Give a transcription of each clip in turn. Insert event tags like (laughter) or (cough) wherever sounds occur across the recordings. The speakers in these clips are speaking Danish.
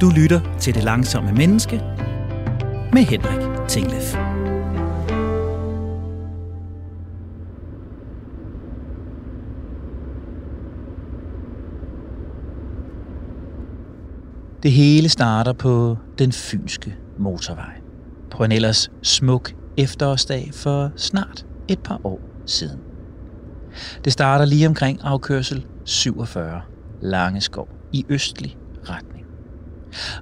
Du lytter til Det Langsomme Menneske med Henrik Tinglef. Det hele starter på den fynske motorvej. På en ellers smuk efterårsdag for snart et par år siden. Det starter lige omkring afkørsel 47 Langeskov i østlig retning.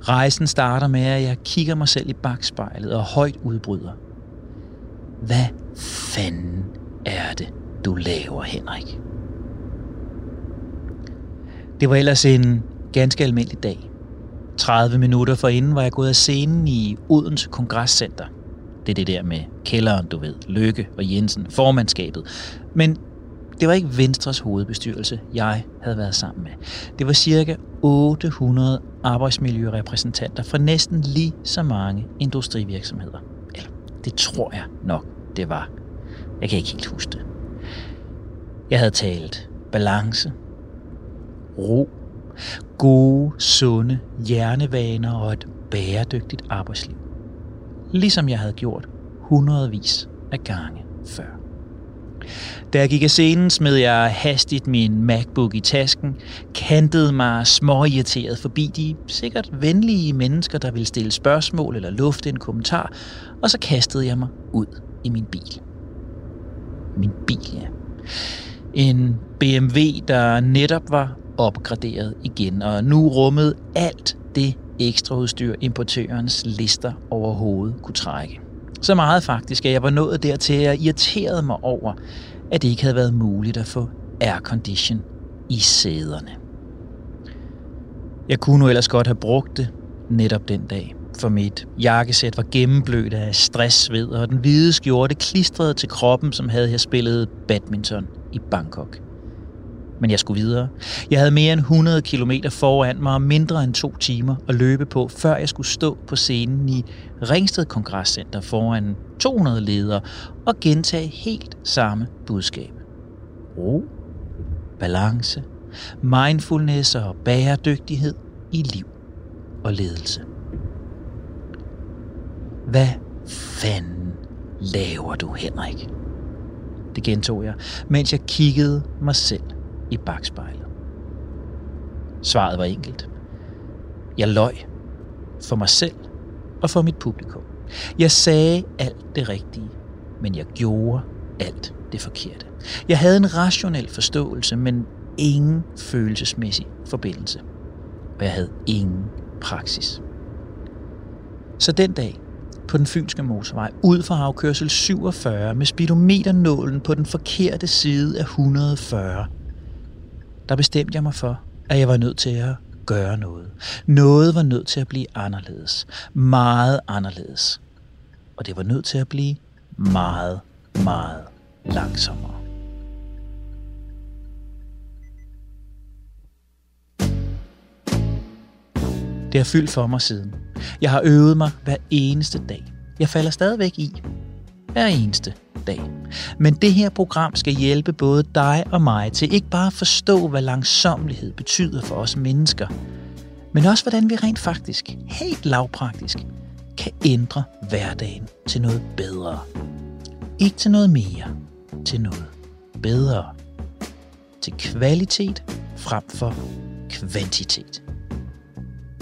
Rejsen starter med, at jeg kigger mig selv i bagspejlet og højt udbryder. Hvad fanden er det, du laver, Henrik? Det var ellers en ganske almindelig dag. 30 minutter forinden var jeg gået af scenen i Odense Kongresscenter. Det er det der med kælderen, du ved, Lykke og Jensen, formandskabet. Men det var ikke Venstres hovedbestyrelse, jeg havde været sammen med. Det var cirka 800 arbejdsmiljørepræsentanter fra næsten lige så mange industrivirksomheder. Eller, det tror jeg nok, det var. Jeg kan ikke helt huske det. Jeg havde talt balance, ro, gode, sunde hjernevaner og et bæredygtigt arbejdsliv. Ligesom jeg havde gjort hundredvis af gange før. Da jeg gik af scenen, smed jeg hastigt min MacBook i tasken, kantede mig småirriteret forbi de sikkert venlige mennesker, der ville stille spørgsmål eller lufte en kommentar, og så kastede jeg mig ud i min bil. Min bil, ja. En BMW, der netop var opgraderet igen, og nu rummede alt det ekstraudstyr, importørens lister overhovedet kunne trække. Så meget faktisk, at jeg var nået dertil, at jeg irriterede mig over, at det ikke havde været muligt at få aircondition i sæderne. Jeg kunne nu ellers godt have brugt det netop den dag, for mit jakkesæt var gennemblødt af stressved, og den hvide skjorte klistrede til kroppen, som havde jeg spillet badminton i Bangkok. Men jeg skulle videre. Jeg havde mere end 100 km foran mig og mindre end to timer at løbe på, før jeg skulle stå på scenen i Ringsted Kongresscenter foran 200 ledere og gentage helt samme budskab. Ro, balance, mindfulness og bæredygtighed i liv og ledelse. Hvad fanden laver du, Henrik? Det gentog jeg, mens jeg kiggede mig selv i bagspejlet. Svaret var enkelt. Jeg løj for mig selv og for mit publikum. Jeg sagde alt det rigtige, men jeg gjorde alt det forkerte. Jeg havde en rationel forståelse, men ingen følelsesmæssig forbindelse. Og jeg havde ingen praksis. Så den dag, på den fynske motorvej, ud fra afkørsel 47 med speedometernålen på den forkerte side af 140, der bestemte jeg mig for, at jeg var nødt til at gøre noget. Noget var nødt til at blive anderledes. Meget anderledes. Og det var nødt til at blive meget, meget langsommere. Det har fyldt for mig siden. Jeg har øvet mig hver eneste dag. Jeg falder stadigvæk i. Hver eneste dag. Men det her program skal hjælpe både dig og mig til ikke bare at forstå, hvad langsomlighed betyder for os mennesker, men også hvordan vi rent faktisk, helt lavpraktisk, kan ændre hverdagen til noget bedre. Ikke til noget mere, til noget bedre. Til kvalitet frem for kvantitet.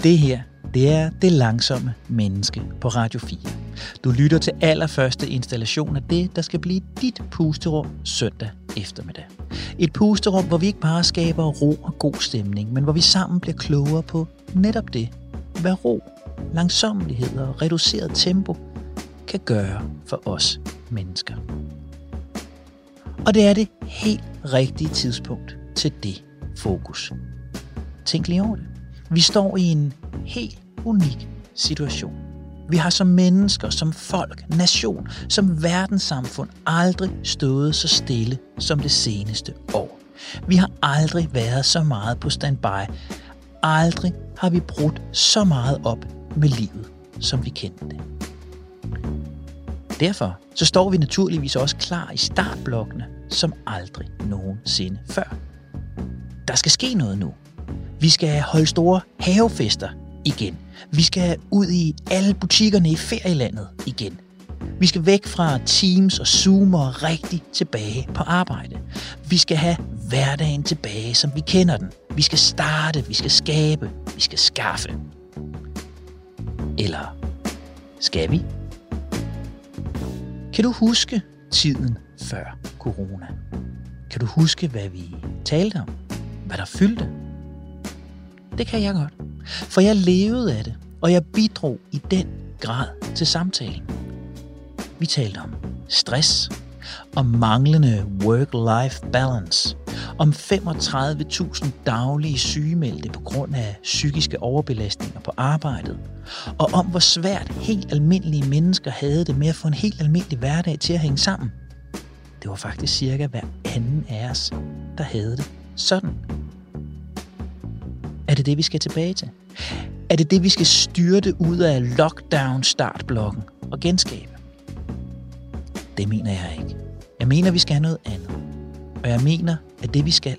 Det her, det er Det Langsomme Menneske på Radio 4. Du lytter til allerførste installation af det, der skal blive dit pusterum søndag eftermiddag. Et pusterum, hvor vi ikke bare skaber ro og god stemning, men hvor vi sammen bliver klogere på netop det, hvad ro, langsommelighed og reduceret tempo kan gøre for os mennesker. Og det er det helt rigtige tidspunkt til det fokus. Tænk lige over det. Vi står i en helt unik situation. Vi har som mennesker, som folk, nation, som verdenssamfund aldrig stået så stille som det seneste år. Vi har aldrig været så meget på standby. Aldrig har vi brudt så meget op med livet, som vi kendte det. Derfor så står vi naturligvis også klar i startblokkene som aldrig nogensinde før. Der skal ske noget nu. Vi skal holde store havefester igen. Vi skal ud i alle butikkerne i ferielandet igen. Vi skal væk fra Teams og Zoom og rigtig tilbage på arbejde. Vi skal have hverdagen tilbage, som vi kender den. Vi skal starte, vi skal skabe, vi skal skaffe. Eller skal vi? Kan du huske tiden før corona? Kan du huske, hvad vi talte om? Hvad der fyldte? Det kan jeg godt. For jeg levede af det, og jeg bidrog i den grad til samtalen. Vi talte om stress, om manglende work-life balance, om 35.000 daglige sygemeldte på grund af psykiske overbelastninger på arbejdet, og om hvor svært helt almindelige mennesker havde det med at få en helt almindelig hverdag til at hænge sammen. Det var faktisk cirka hver anden af os, der havde det sådan. Er det det, vi skal tilbage til? Er det det, vi skal styrte ud af lockdown-startblokken og genskabe? Det mener jeg ikke. Jeg mener, vi skal have noget andet. Og jeg mener, at det vi skal,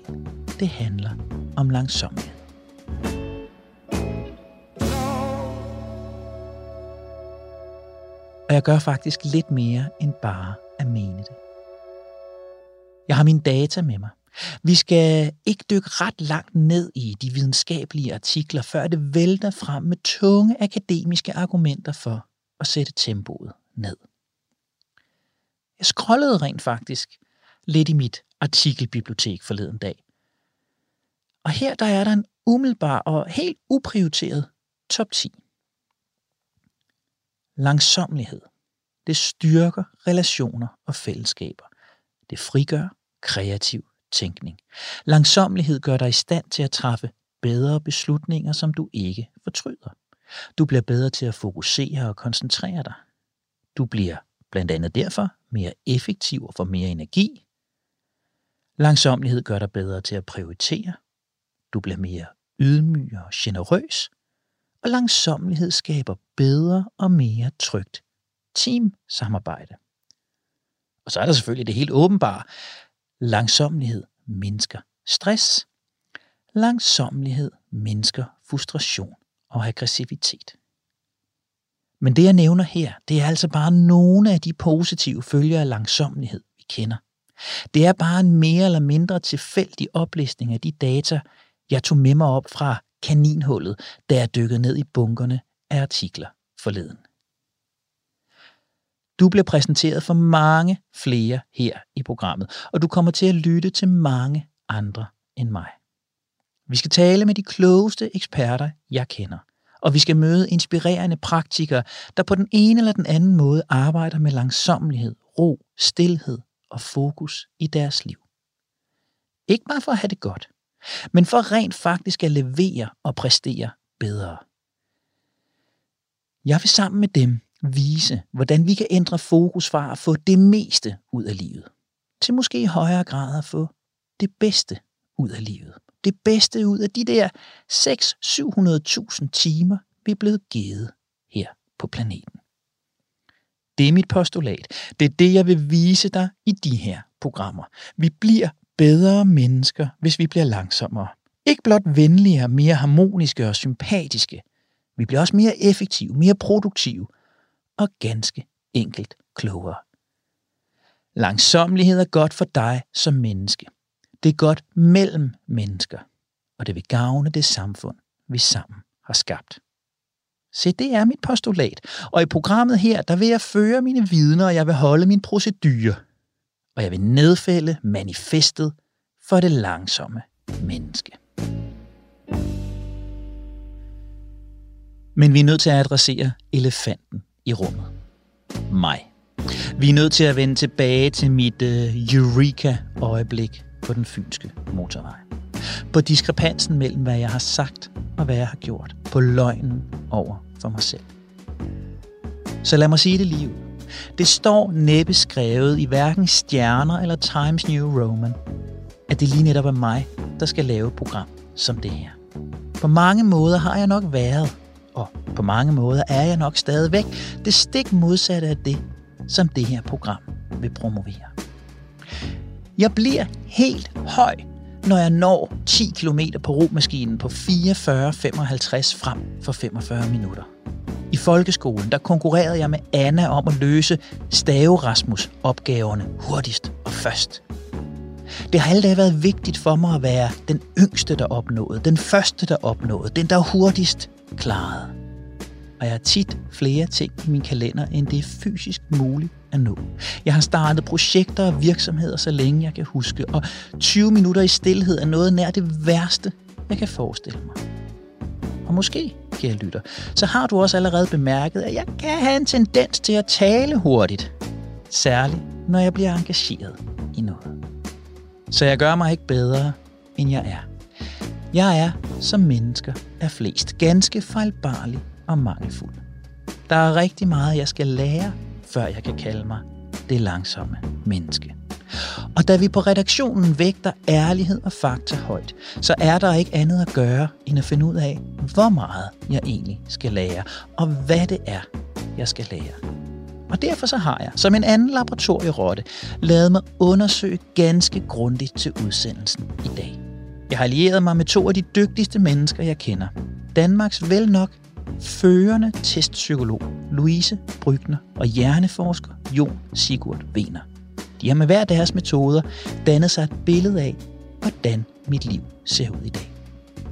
det handler om langsomhed. Og jeg gør faktisk lidt mere end bare at mene det. Jeg har mine data med mig. Vi skal ikke dykke ret langt ned i de videnskabelige artikler, før det vælter frem med tunge akademiske argumenter for at sætte tempoet ned. Jeg scrollede rent faktisk lidt i mit artikelbibliotek forleden dag. Og her der er der en umiddelbar og helt uprioriteret top 10. Langsomlighed. Det styrker relationer og fællesskaber. Det frigør kreativ tænkning. Langsomlighed gør dig i stand til at træffe bedre beslutninger, som du ikke fortryder. Du bliver bedre til at fokusere og koncentrere dig. Du bliver blandt andet derfor mere effektiv og får mere energi. Langsomlighed gør dig bedre til at prioritere. Du bliver mere ydmyg og generøs. Og langsomlighed skaber bedre og mere trygt teamsamarbejde. Og så er der selvfølgelig det helt åbenbare. Langsomlighed mindsker stress. Langsomlighed mindsker frustration og aggressivitet. Men det jeg nævner her, det er altså bare nogle af de positive følger af langsomlighed, vi kender. Det er bare en mere eller mindre tilfældig oplistning af de data, jeg tog med mig op fra kaninhullet, da jeg dykkede ned i bunkerne af artikler forleden. Du bliver præsenteret for mange flere her i programmet, og du kommer til at lytte til mange andre end mig. Vi skal tale med de klogeste eksperter, jeg kender, og vi skal møde inspirerende praktikere, der på den ene eller den anden måde arbejder med langsommelighed, ro, stillhed og fokus i deres liv. Ikke bare for at have det godt, men for rent faktisk at levere og præstere bedre. Jeg vil sammen med dem vise, hvordan vi kan ændre fokus fra at få det meste ud af livet, til måske i højere grad at få det bedste ud af livet. Det bedste ud af de der 600-700.000 timer, vi er blevet givet her på planeten. Det er mit postulat. Det er det, jeg vil vise dig i de her programmer. Vi bliver bedre mennesker, hvis vi bliver langsommere. Ikke blot venligere, mere harmoniske og sympatiske. Vi bliver også mere effektive, mere produktive og ganske enkelt klogere. Langsomlighed er godt for dig som menneske. Det er godt mellem mennesker, og det vil gavne det samfund, vi sammen har skabt. Se, det er mit postulat, og i programmet her, der vil jeg føre mine vidner, og jeg vil holde min procedure, og jeg vil nedfælde manifestet for det langsomme menneske. Men vi er nødt til at adressere elefanten i rummet. Mig. Vi er nødt til at vende tilbage til mit uh, Eureka-øjeblik på den fynske motorvej. På diskrepansen mellem, hvad jeg har sagt og hvad jeg har gjort. På løgnen over for mig selv. Så lad mig sige det lige ud. Det står næppe skrevet i hverken Stjerner eller Times New Roman, at det lige netop er mig, der skal lave et program som det her. På mange måder har jeg nok været og på mange måder er jeg nok stadigvæk det stik modsatte af det, som det her program vil promovere. Jeg bliver helt høj, når jeg når 10 km på romaskinen på 44-55 frem for 45 minutter. I folkeskolen der konkurrerede jeg med Anna om at løse Stave Rasmus opgaverne hurtigst og først. Det har altid været vigtigt for mig at være den yngste, der opnåede, den første, der opnåede, den, der hurtigst klaret. Og jeg har tit flere ting i min kalender, end det er fysisk muligt at nå. Jeg har startet projekter og virksomheder, så længe jeg kan huske, og 20 minutter i stillhed er noget nær det værste, jeg kan forestille mig. Og måske, kære lytter, så har du også allerede bemærket, at jeg kan have en tendens til at tale hurtigt. Særligt, når jeg bliver engageret i noget. Så jeg gør mig ikke bedre, end jeg er. Jeg er, som mennesker er flest, ganske fejlbarlig og mangelfuld. Der er rigtig meget, jeg skal lære, før jeg kan kalde mig det langsomme menneske. Og da vi på redaktionen vægter ærlighed og fakta højt, så er der ikke andet at gøre, end at finde ud af, hvor meget jeg egentlig skal lære, og hvad det er, jeg skal lære. Og derfor så har jeg, som en anden laboratorierotte, lavet mig undersøge ganske grundigt til udsendelsen i dag. Jeg har allieret mig med to af de dygtigste mennesker, jeg kender. Danmarks vel nok førende testpsykolog Louise Brygner og hjerneforsker Jon Sigurd Vener. De har med hver deres metoder dannet sig et billede af, hvordan mit liv ser ud i dag.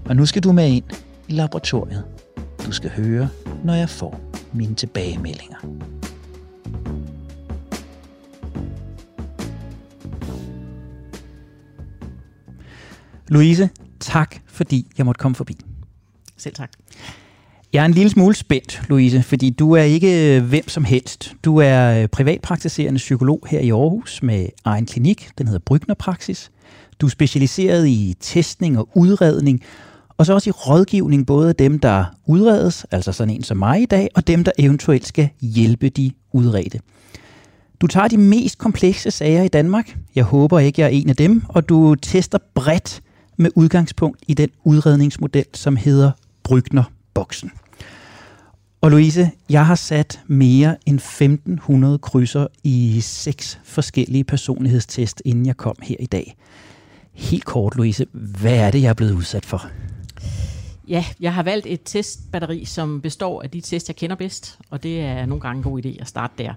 Og nu skal du med ind i laboratoriet. Du skal høre, når jeg får mine tilbagemeldinger. Louise, tak fordi jeg måtte komme forbi. Selv tak. Jeg er en lille smule spændt, Louise, fordi du er ikke øh, hvem som helst. Du er øh, privatpraktiserende psykolog her i Aarhus med egen klinik. Den hedder Brygner Praksis. Du er specialiseret i testning og udredning, og så også i rådgivning både af dem, der udredes, altså sådan en som mig i dag, og dem, der eventuelt skal hjælpe de udredte. Du tager de mest komplekse sager i Danmark. Jeg håber ikke, jeg er en af dem, og du tester bredt med udgangspunkt i den udredningsmodel, som hedder Brygner-boksen. Og Louise, jeg har sat mere end 1500 krydser i seks forskellige personlighedstest, inden jeg kom her i dag. Helt kort, Louise, hvad er det, jeg er blevet udsat for? Ja, jeg har valgt et testbatteri, som består af de test, jeg kender bedst, og det er nogle gange en god idé at starte der.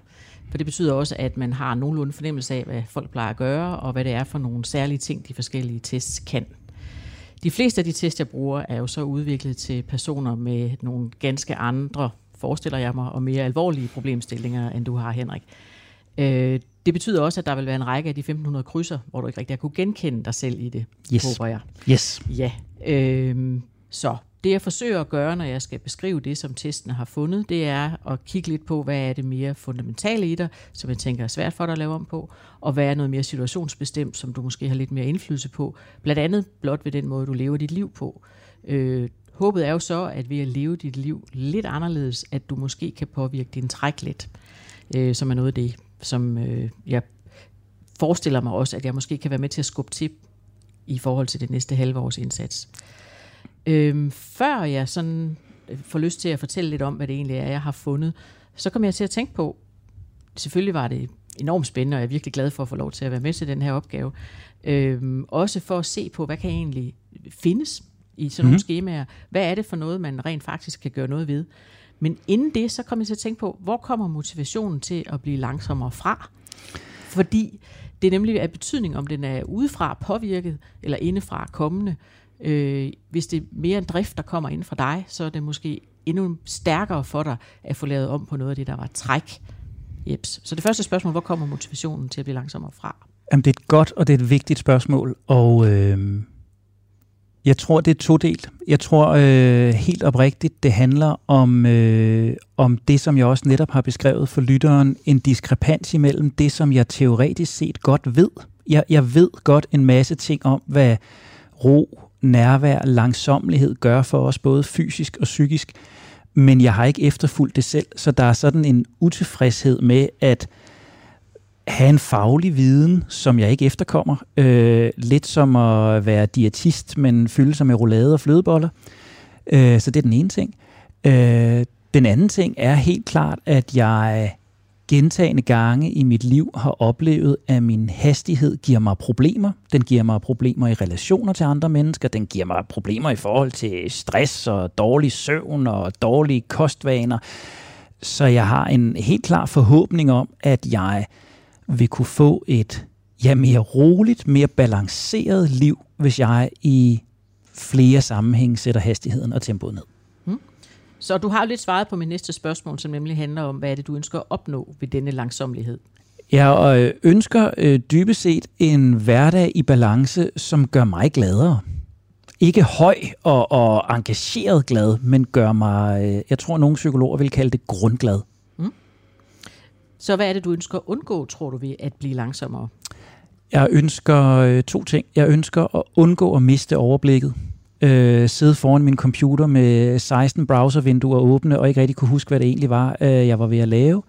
For det betyder også, at man har nogenlunde fornemmelse af, hvad folk plejer at gøre, og hvad det er for nogle særlige ting, de forskellige tests kan. De fleste af de tests, jeg bruger, er jo så udviklet til personer med nogle ganske andre, forestiller jeg mig, og mere alvorlige problemstillinger, end du har, Henrik. Øh, det betyder også, at der vil være en række af de 1500 krydser, hvor du ikke rigtig har kunne genkende dig selv i det, yes. håber jeg. Yes. Ja. Øh, så det jeg forsøger at gøre, når jeg skal beskrive det, som testen har fundet, det er at kigge lidt på, hvad er det mere fundamentale i dig, som jeg tænker er svært for dig at lave om på, og hvad er noget mere situationsbestemt, som du måske har lidt mere indflydelse på, blandt andet blot ved den måde, du lever dit liv på. Øh, håbet er jo så, at ved at leve dit liv lidt anderledes, at du måske kan påvirke din træk lidt, øh, som er noget af det, som øh, jeg forestiller mig også, at jeg måske kan være med til at skubbe til i forhold til det næste halve års indsats. Øhm, før jeg sådan øh, får lyst til at fortælle lidt om, hvad det egentlig er, jeg har fundet, så kom jeg til at tænke på, selvfølgelig var det enormt spændende, og jeg er virkelig glad for at få lov til at være med til den her opgave. Øhm, også for at se på, hvad kan egentlig findes i sådan nogle mm. skemaer. Hvad er det for noget, man rent faktisk kan gøre noget ved? Men inden det, så kom jeg til at tænke på, hvor kommer motivationen til at blive langsommere fra? Fordi det er nemlig af betydning, om den er udefra påvirket, eller indefra kommende. Øh, hvis det er mere en drift, der kommer ind fra dig, så er det måske endnu stærkere for dig at få lavet om på noget af det, der var træk. Jeps. Så det første spørgsmål, hvor kommer motivationen til at blive langsommere fra? Jamen, det er et godt og det er et vigtigt spørgsmål, og øh, jeg tror, det er todelt. Jeg tror øh, helt oprigtigt, det handler om, øh, om det, som jeg også netop har beskrevet for lytteren, en diskrepans imellem det, som jeg teoretisk set godt ved. Jeg, jeg ved godt en masse ting om, hvad ro, nærvær, langsomlighed gør for os, både fysisk og psykisk, men jeg har ikke efterfulgt det selv, så der er sådan en utilfredshed med at have en faglig viden, som jeg ikke efterkommer. Øh, lidt som at være diætist, men fylde sig med roulade og flødeboller. Øh, så det er den ene ting. Øh, den anden ting er helt klart, at jeg gentagende gange i mit liv har oplevet, at min hastighed giver mig problemer. Den giver mig problemer i relationer til andre mennesker. Den giver mig problemer i forhold til stress og dårlig søvn og dårlige kostvaner. Så jeg har en helt klar forhåbning om, at jeg vil kunne få et ja, mere roligt, mere balanceret liv, hvis jeg i flere sammenhænge sætter hastigheden og tempoet ned. Så du har lidt svaret på mit næste spørgsmål, som nemlig handler om, hvad er det, du ønsker at opnå ved denne langsomlighed? Jeg øh, ønsker øh, dybest set en hverdag i balance, som gør mig gladere. Ikke høj og, og engageret glad, men gør mig, øh, jeg tror, nogle psykologer vil kalde det grundglad. Mm. Så hvad er det, du ønsker at undgå, tror du, ved at blive langsommere? Jeg ønsker øh, to ting. Jeg ønsker at undgå at miste overblikket øh, sidde foran min computer med 16 browservinduer åbne, og ikke rigtig kunne huske, hvad det egentlig var, øh, jeg var ved at lave.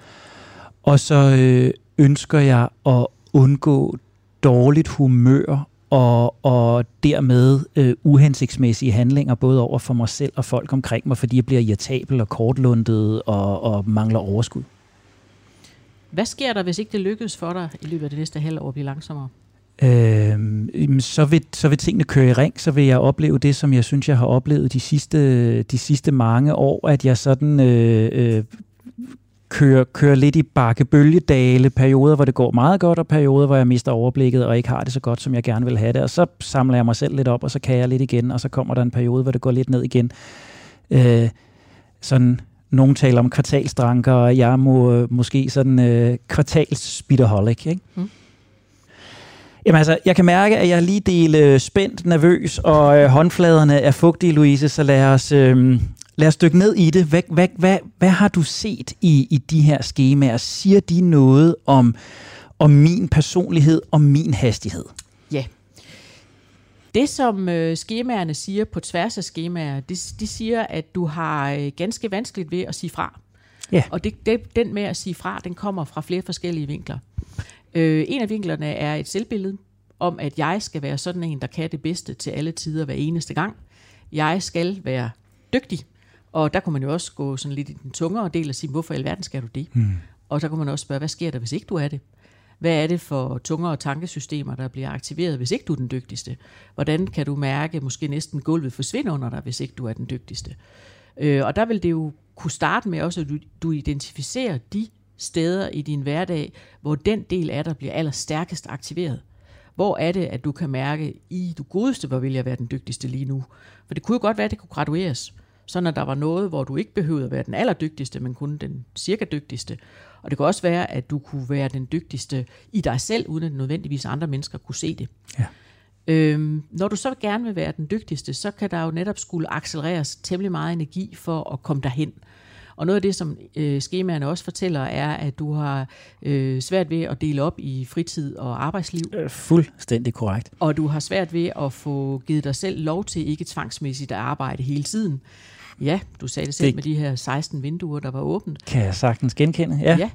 Og så øh, ønsker jeg at undgå dårligt humør og, og dermed øh, uhensigtsmæssige handlinger, både over for mig selv og folk omkring mig, fordi jeg bliver irritabel og kortlundet og, og mangler overskud. Hvad sker der, hvis ikke det lykkes for dig i løbet af det næste halvår at blive langsommere? Øh, så, vil, så vil tingene køre i ring, så vil jeg opleve det, som jeg synes, jeg har oplevet de sidste, de sidste mange år, at jeg sådan øh, øh, kører, kører lidt i bakke bølgedale, perioder, hvor det går meget godt, og perioder, hvor jeg mister overblikket og ikke har det så godt, som jeg gerne vil have det. Og så samler jeg mig selv lidt op, og så kan jeg lidt igen, og så kommer der en periode, hvor det går lidt ned igen. Øh, sådan nogen taler om kvartalsdranker, og jeg må øh, måske sådan øh, kvartalsspitterholic, ikke? Mm. Jamen altså, jeg kan mærke, at jeg lige del øh, spændt, nervøs, og øh, håndfladerne er fugtige, Louise, så lad os, øh, lad os dykke ned i det. Hvad, hvad, hvad, hvad har du set i, i de her skemaer? Siger de noget om, om min personlighed og min hastighed? Ja. Det, som øh, skemaerne siger på tværs af skemaer, de, de siger, at du har øh, ganske vanskeligt ved at sige fra. Ja. Og det, det, den med at sige fra, den kommer fra flere forskellige vinkler. Øh, en af vinklerne er et selvbillede om, at jeg skal være sådan en, der kan det bedste til alle tider hver eneste gang. Jeg skal være dygtig, og der kunne man jo også gå sådan lidt i den tungere del og sige, hvorfor i alverden skal du det? Mm. Og så kunne man også spørge, hvad sker der, hvis ikke du er det? Hvad er det for tungere tankesystemer, der bliver aktiveret, hvis ikke du er den dygtigste? Hvordan kan du mærke, måske næsten gulvet forsvinde under dig, hvis ikke du er den dygtigste? Øh, og der vil det jo kunne starte med også, at du, du identificerer de steder i din hverdag, hvor den del af dig bliver allerstærkest aktiveret. Hvor er det, at du kan mærke, i du godeste, hvor vil jeg være den dygtigste lige nu? For det kunne jo godt være, at det kunne gradueres. Sådan at der var noget, hvor du ikke behøvede at være den allerdygtigste, men kun den cirka dygtigste. Og det kan også være, at du kunne være den dygtigste i dig selv, uden at nødvendigvis andre mennesker kunne se det. Ja. Øhm, når du så gerne vil være den dygtigste, så kan der jo netop skulle accelereres temmelig meget energi for at komme derhen. Og noget af det, som øh, skemaerne også fortæller, er, at du har øh, svært ved at dele op i fritid og arbejdsliv. Øh, fuldstændig korrekt. Og du har svært ved at få givet dig selv lov til ikke tvangsmæssigt at arbejde hele tiden. Ja, du sagde det selv det... med de her 16 vinduer, der var åbent. Kan jeg sagtens genkende, ja. ja.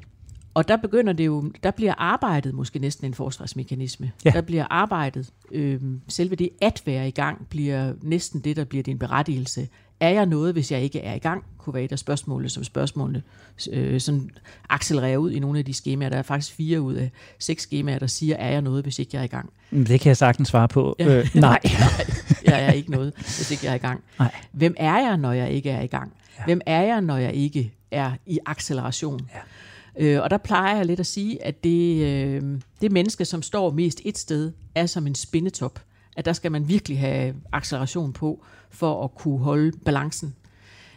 Og der begynder det jo, der bliver arbejdet måske næsten en forsvarsmekanisme. Ja. Der bliver arbejdet, øh, selve det at være i gang, bliver næsten det, der bliver din berettigelse er jeg noget, hvis jeg ikke er i gang, kunne være et af spørgsmålene, som spørgsmålene øh, sådan accelererer ud i nogle af de skemaer. Der er faktisk fire ud af seks skemaer, der siger, er jeg noget, hvis ikke jeg er i gang? Det kan jeg sagtens svare på. Ja. Øh, (laughs) nej. jeg er ikke noget, hvis ikke jeg er i gang. Nej. Hvem er jeg, når jeg ikke er i gang? Ja. Hvem er jeg, når jeg ikke er i acceleration? Ja. Øh, og der plejer jeg lidt at sige, at det, øh, det menneske, som står mest et sted, er som en spindetop at der skal man virkelig have acceleration på, for at kunne holde balancen.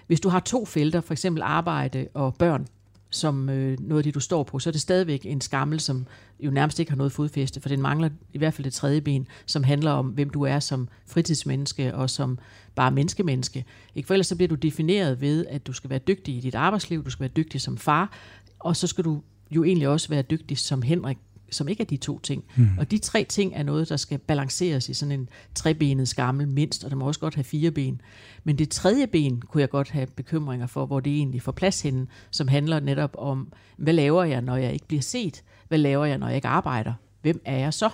Hvis du har to felter, for eksempel arbejde og børn, som øh, noget af det, du står på, så er det stadigvæk en skammel, som jo nærmest ikke har noget fodfæste, for den mangler i hvert fald det tredje ben, som handler om, hvem du er som fritidsmenneske og som bare menneskemenneske. Ikke? For ellers så bliver du defineret ved, at du skal være dygtig i dit arbejdsliv, du skal være dygtig som far, og så skal du jo egentlig også være dygtig som Henrik, som ikke er de to ting. Mm. Og de tre ting er noget, der skal balanceres i sådan en trebenet skammel mindst, og der må også godt have fire ben. Men det tredje ben kunne jeg godt have bekymringer for, hvor det egentlig får plads henne, som handler netop om, hvad laver jeg, når jeg ikke bliver set? Hvad laver jeg, når jeg ikke arbejder? Hvem er jeg så?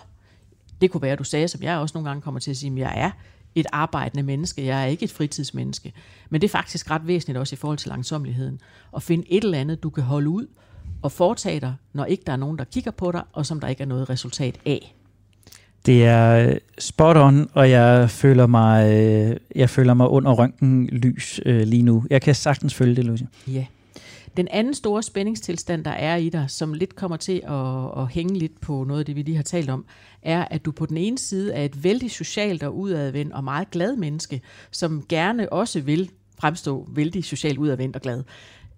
Det kunne være, at du sagde, som jeg også nogle gange kommer til at sige, at jeg er et arbejdende menneske, jeg er ikke et fritidsmenneske. Men det er faktisk ret væsentligt også i forhold til langsomligheden, at finde et eller andet, du kan holde ud, at foretage dig, når ikke der er nogen, der kigger på dig, og som der ikke er noget resultat af. Det er øh, spot on, og jeg føler mig, øh, jeg føler mig under røntgen lys øh, lige nu. Jeg kan sagtens følge det, Lucia. Ja. Den anden store spændingstilstand, der er i dig, som lidt kommer til at, at hænge lidt på noget af det, vi lige har talt om, er, at du på den ene side er et vældig socialt og udadvendt og meget glad menneske, som gerne også vil fremstå vældig socialt udadvendt og glad.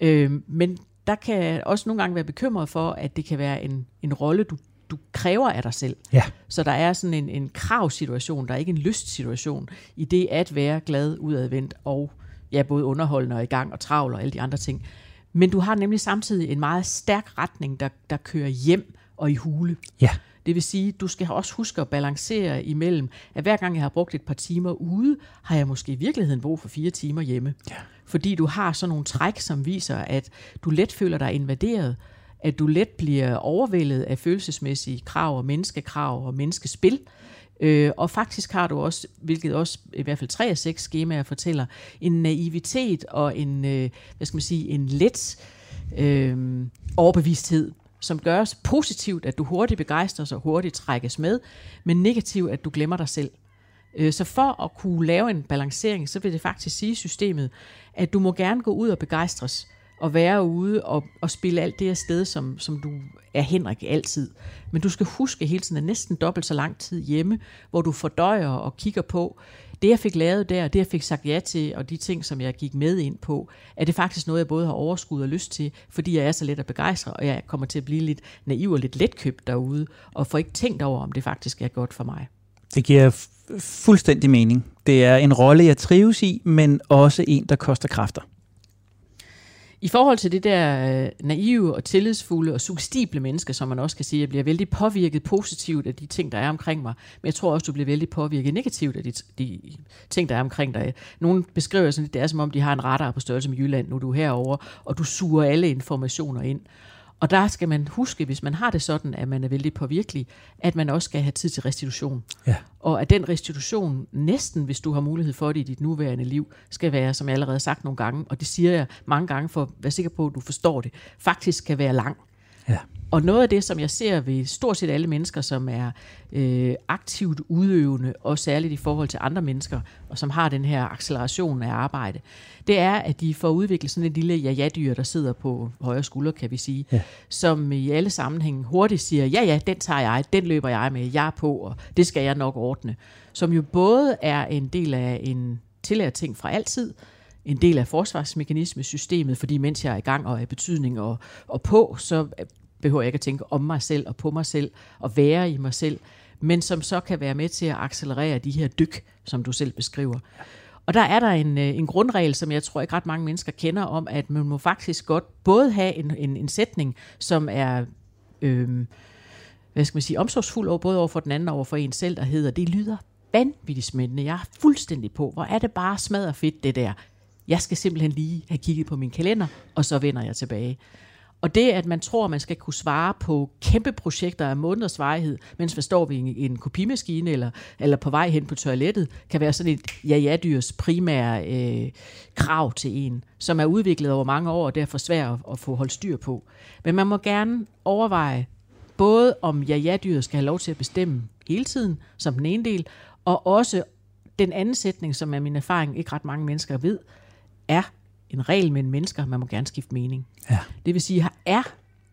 Øh, men der kan også nogle gange være bekymret for, at det kan være en, en rolle, du, du kræver af dig selv. Ja. Så der er sådan en, en kravsituation, der er ikke en lystsituation i det at være glad, udadvendt og ja, både underholdende og i gang og travl og alle de andre ting. Men du har nemlig samtidig en meget stærk retning, der, der kører hjem og i hule. Ja. Det vil sige, du skal også huske at balancere imellem, at hver gang jeg har brugt et par timer ude, har jeg måske i virkeligheden brug for fire timer hjemme. Ja. Fordi du har sådan nogle træk, som viser, at du let føler dig invaderet, at du let bliver overvældet af følelsesmæssige krav og menneskekrav og menneskespil. Øh, og faktisk har du også, hvilket også i hvert fald tre af seks skemaer fortæller, en naivitet og en, øh, hvad skal man sige, en let øh, overbevidsthed, som gøres positivt, at du hurtigt begejstres og hurtigt trækkes med, men negativt, at du glemmer dig selv. Øh, Så for at kunne lave en balancering, så vil det faktisk sige systemet, at du må gerne gå ud og begejstres, og være ude og, og spille alt det afsted, som, som du er Henrik altid. Men du skal huske hele tiden, at næsten dobbelt så lang tid hjemme, hvor du fordøjer og kigger på, det jeg fik lavet der, det jeg fik sagt ja til, og de ting, som jeg gik med ind på, er det faktisk noget, jeg både har overskud og lyst til, fordi jeg er så let at begejstre, og jeg kommer til at blive lidt naiv og lidt letkøbt derude, og får ikke tænkt over, om det faktisk er godt for mig. Det giver fuldstændig mening. Det er en rolle, jeg trives i, men også en, der koster kræfter. I forhold til det der øh, naive og tillidsfulde og sugestible menneske, som man også kan sige, jeg bliver vældig påvirket positivt af de ting, der er omkring mig, men jeg tror også, du bliver vældig påvirket negativt af de, de ting, der er omkring dig. Nogle beskriver sådan lidt, det er som om, de har en radar på størrelse med Jylland, nu er du herover, og du suger alle informationer ind. Og der skal man huske, hvis man har det sådan, at man er vældig påvirkelig, at man også skal have tid til restitution. Ja. Og at den restitution, næsten hvis du har mulighed for det i dit nuværende liv, skal være, som jeg allerede har sagt nogle gange, og det siger jeg mange gange for at være sikker på, at du forstår det, faktisk skal være lang. Ja. Og noget af det, som jeg ser ved stort set alle mennesker, som er øh, aktivt udøvende, og særligt i forhold til andre mennesker, og som har den her acceleration af arbejde, det er, at de får udviklet sådan et lille ja-ja-dyr, der sidder på højre skulder, kan vi sige, Ja. som i alle sammenhænge hurtigt siger, ja ja, den tager jeg, den løber jeg med, jeg er på, og det skal jeg nok ordne. Som jo både er en del af en tillært ting fra altid, en del af forsvarsmekanismesystemet, fordi mens jeg er i gang og er i betydning og, og på, så øh, behøver jeg ikke at tænke om mig selv og på mig selv og være i mig selv, men som så kan være med til at accelerere de her dyk, som du selv beskriver. Og der er der en, øh, en grundregel, som jeg tror ikke ret mange mennesker kender om, at man må faktisk godt både have en, en, en sætning, som er Øh, hvad skal man sige, omsorgsfuld over, både over for den anden og over for en selv, der hedder, det lyder vanvittigt smændende. Jeg er fuldstændig på. Hvor er det bare smadret fedt, det der. Jeg skal simpelthen lige have kigget på min kalender, og så vender jeg tilbage. Og det, at man tror, at man skal kunne svare på kæmpe projekter af måneders varighed, mens man står ved en, en kopimaskine eller, eller på vej hen på toilettet, kan være sådan et ja-ja-dyrs primære øh, krav til en, som er udviklet over mange år, og derfor svært at, at få holdt styr på. Men man må gerne overveje, både om ja-ja-dyret skal have lov til at bestemme hele tiden, som den ene del, og også den anden sætning, som er min erfaring, ikke ret mange mennesker ved, er en regel mellem mennesker, man må gerne skifte mening. Ja. Det vil sige, er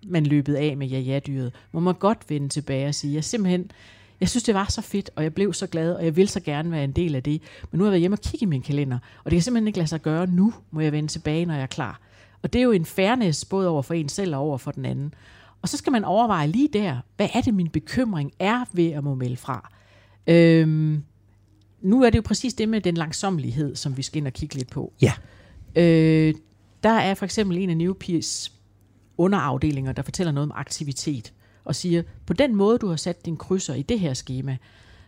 man løbet af med ja-ja-dyret, må man godt vende tilbage og sige, jeg simpelthen, jeg synes, det var så fedt, og jeg blev så glad, og jeg vil så gerne være en del af det. Men nu har jeg været hjemme og kigge i min kalender, og det kan simpelthen ikke lade sig gøre nu, må jeg vende tilbage, når jeg er klar. Og det er jo en fairness, både over for en selv og over for den anden. Og så skal man overveje lige der, hvad er det, min bekymring er ved at må melde fra. Øhm, nu er det jo præcis det med den langsommelighed, som vi skal ind og kigge lidt på. Ja. Øh, der er for eksempel en af Newpeers underafdelinger, der fortæller noget om aktivitet, og siger, på den måde, du har sat din krydser i det her schema,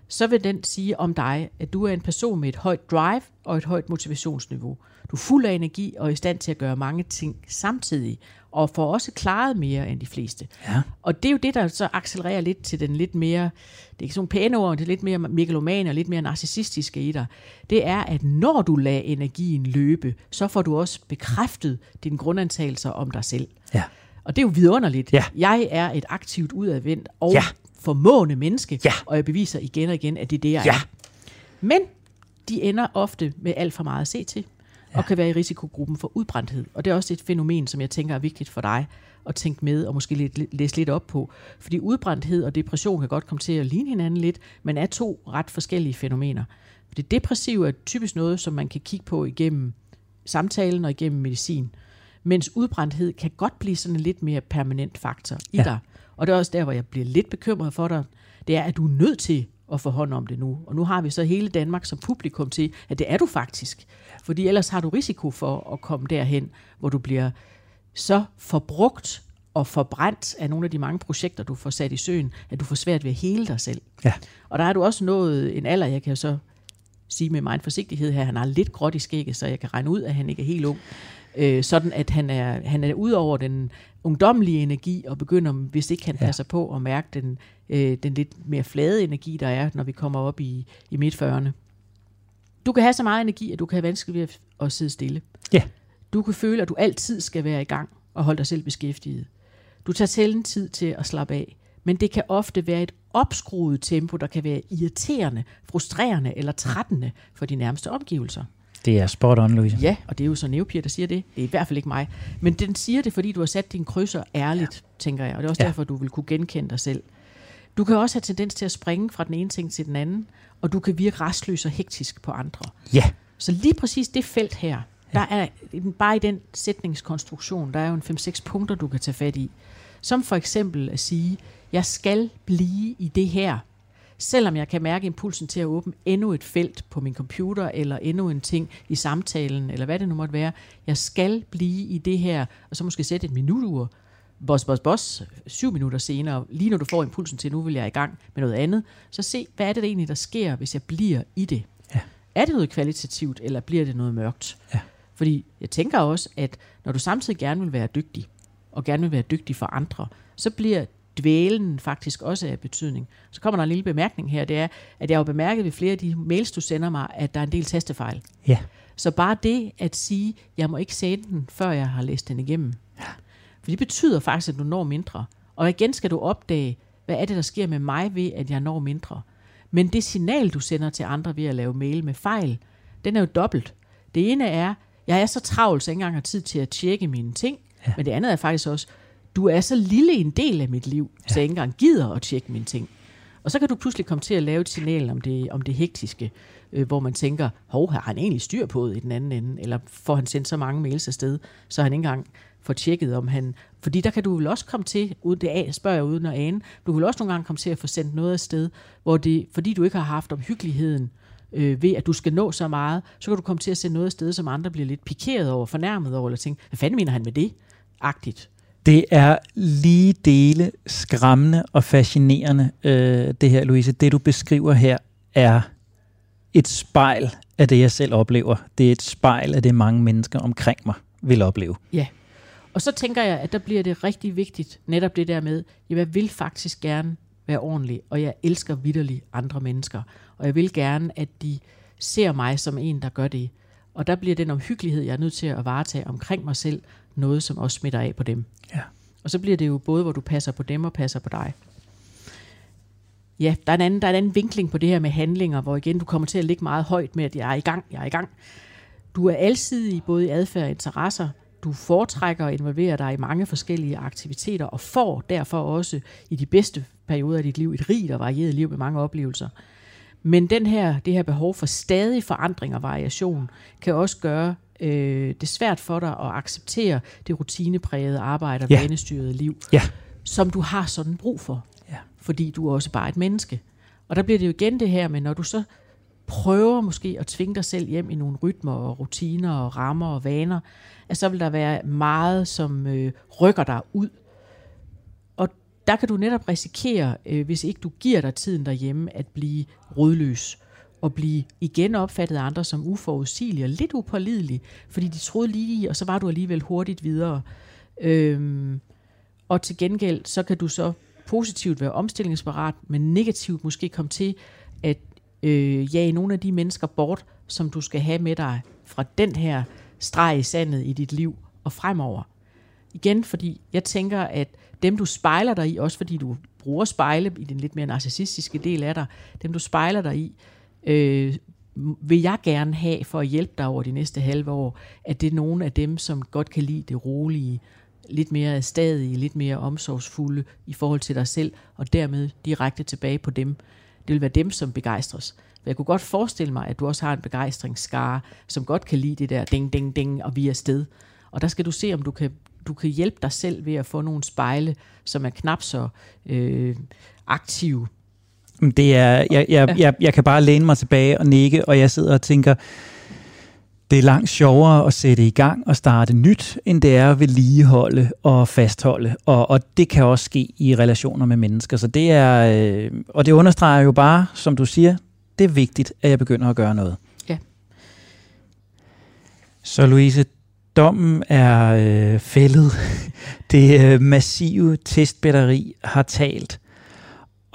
så vil den sige om dig, at du er en person med et højt drive og et højt motivationsniveau. Du er fuld af energi og er i stand til at gøre mange ting samtidig, og får også klaret mere end de fleste. Ja. Og det er jo det, der så accelererer lidt til den lidt mere, det er ikke sådan pæne ord, det er lidt mere megalomane og lidt mere narcissistiske i dig. Det er, at når du lader energien løbe, så får du også bekræftet dine grundantagelser om dig selv. Ja. Og det er jo vidunderligt. Ja. Jeg er et aktivt udadvendt og Ja. Formående menneske, Ja. og jeg beviser igen og igen, at det er det, jeg Ja. er. Men de ender ofte med alt for meget at se til, ja. og kan være i risikogruppen for udbrændthed. Og det er også et fænomen, som jeg tænker er vigtigt for dig at tænke med og måske lidt, læse lidt op på. Fordi udbrændthed og depression kan godt komme til at ligne hinanden lidt, men er to ret forskellige fænomener. Fordi depressiv er typisk noget, som man kan kigge på igennem samtalen og igennem medicin. Mens udbrændthed kan godt blive sådan en lidt mere permanent faktor i Ja. dig. Og det er også der, hvor jeg bliver lidt bekymret for dig. Det er, at du er nødt til at få hånd om det nu. Og nu har vi så hele Danmark som publikum til, at det er du faktisk. Fordi ellers har du risiko for at komme derhen, hvor du bliver så forbrugt og forbrændt af nogle af de mange projekter, du får sat i søen, at du får svært ved at hele dig selv. Ja. Og der er du også nået en alder, jeg kan så sige med meget forsigtighed her, han har lidt gråt i skægget, så jeg kan regne ud, at han ikke er helt ung. Øh, sådan at han er, han er ud over den ungdomlige energi, og begynder, hvis ikke han Ja. passer på, at mærke den, øh, den lidt mere flade energi, der er, når vi kommer op i, i midt-40'erne. Du kan have så meget energi, at du kan have vanskeligt ved at, at sidde stille. Ja. Du kan føle, at du altid skal være i gang og holde dig selv beskæftiget. Du tager sjældent tid til at slappe af, men det kan ofte være et opskruet tempo, der kan være irriterende, frustrerende eller trættende for de nærmeste omgivelser. Det er spot on, Louise. Ja, og det er jo så Neopier, der siger det. Det er i hvert fald ikke mig. Men den siger det, fordi du har sat dine krydser ærligt, ja. tænker jeg. Og det er også ja. derfor, du vil kunne genkende dig selv. Du kan også have tendens til at springe fra den ene ting til den anden, og du kan virke restløs og hektisk på andre. Ja. Så lige præcis det felt her, der er bare i den sætningskonstruktion, der er jo en 5-6 punkter, du kan tage fat i. Som for eksempel at sige, jeg skal blive i det her, selvom jeg kan mærke impulsen til at åbne endnu et felt på min computer, eller endnu en ting i samtalen, eller hvad det nu måtte være. Jeg skal blive i det her, og så måske sætte et minutur, boss, boss, boss, syv minutter senere, lige når du får impulsen til, nu vil jeg i gang med noget andet, så se, hvad er det egentlig, der sker, hvis jeg bliver i det. Ja. Er det noget kvalitativt, eller bliver det noget mørkt? Ja. Fordi jeg tænker også, at når du samtidig gerne vil være dygtig, og gerne vil være dygtig for andre, så bliver dvælen faktisk også af betydning. Så kommer der en lille bemærkning her, det er, at jeg har bemærket ved flere af de mails, du sender mig, at der er en del tastefejl. Ja. Så bare det at sige, jeg må ikke sende den, før jeg har læst den igennem. For det betyder faktisk, at du når mindre. Og igen skal du opdage, hvad er det, der sker med mig ved, at jeg når mindre. Men det signal, du sender til andre ved at lave mail med fejl, den er jo dobbelt. Det ene er, jeg er så travl, så jeg ikke engang har tid til at tjekke mine ting. Ja. Men det andet er faktisk også, du er så lille en del af mit liv, ja. så jeg ikke engang gider at tjekke mine ting. Og så kan du pludselig komme til at lave et signal om det, om det hektiske, øh, hvor man tænker, hov, har han egentlig styr på det i den anden ende? Eller får han sendt så mange mails afsted, så han ikke engang får tjekket, om han... Fordi der kan du vel også komme til, uden det af, spørger jeg uden at ane, du vil også nogle gange komme til at få sendt noget afsted, hvor det, fordi du ikke har haft omhyggeligheden øh, ved, at du skal nå så meget, så kan du komme til at sende noget afsted, som andre bliver lidt pikeret over, fornærmet over, eller tænker, hvad fanden mener han med det? Agtigt. Det er lige dele skræmmende og fascinerende, øh, det her, Louise. Det, du beskriver her, er et spejl af det, jeg selv oplever. Det er et spejl af det, mange mennesker omkring mig vil opleve. Ja. Og så tænker jeg, at der bliver det rigtig vigtigt, netop det der med, at jeg vil faktisk gerne være ordentlig, og jeg elsker vidderligt andre mennesker. Og jeg vil gerne, at de ser mig som en, der gør det. Og der bliver den omhyggelighed, jeg er nødt til at varetage omkring mig selv, noget, som også smitter af på dem. Ja. Og så bliver det jo både, hvor du passer på dem og passer på dig. Ja, der er, en anden, der er en anden vinkling på det her med handlinger, hvor igen du kommer til at ligge meget højt med, at jeg er i gang, jeg er i gang. Du er alsidig både i adfærd og interesser. Du foretrækker at involvere dig i mange forskellige aktiviteter, og får derfor også i de bedste perioder af dit liv et rigt og varieret liv med mange oplevelser. Men den her, det her behov for stadig forandring og variation kan også gøre øh, det svært for dig at acceptere det rutineprægede arbejde og ja. vanestyrede liv, Ja. som du har sådan brug for. Ja. Fordi du er også bare et menneske. Og der bliver det jo igen det her med, når du så prøver måske at tvinge dig selv hjem i nogle rytmer og rutiner og rammer og vaner, at så vil der være meget, som øh, rykker dig ud. Og der kan du netop risikere, øh, hvis ikke du giver dig tiden derhjemme, at blive rodløs og blive igen opfattet af andre som uforudsigelig og lidt upålidelig, fordi de troede lige, og så var du alligevel hurtigt videre. Øhm, og til gengæld, så kan du så positivt være omstillingsparat, men negativt måske komme til at øh, jage nogle af de mennesker bort, som du skal have med dig fra den her streg i sandet i dit liv og fremover. igen, fordi jeg tænker, at dem du spejler dig i, også fordi du bruger spejle i den lidt mere narcissistiske del af dig, dem du spejler dig i, øh, øh, vil jeg gerne have for at hjælpe dig over de næste halve år, at det er nogle af dem, som godt kan lide det rolige, lidt mere stadige, lidt mere omsorgsfulde i forhold til dig selv, og dermed direkte tilbage på dem. Det vil være dem, som begejstres. For jeg kunne godt forestille mig, at du også har en begejstringsskare, som godt kan lide det der ding, ding, ding, og vi er sted. Og der skal du se, om du kan, du kan hjælpe dig selv ved at få nogle spejle, som er knap så øh, aktive. Det er, jeg, jeg, jeg, jeg kan bare læne mig tilbage og nikke, og jeg sidder og tænker, det er langt sjovere at sætte i gang og starte nyt, end det er at vedligeholde og fastholde. Og, og det kan også ske i relationer med mennesker. Så det er, øh, og det understreger jo bare, som du siger, det er vigtigt, at jeg begynder at gøre noget. Ja. Så Louise, dommen er øh, fældet. (laughs) Det øh, massive testbatteri har talt.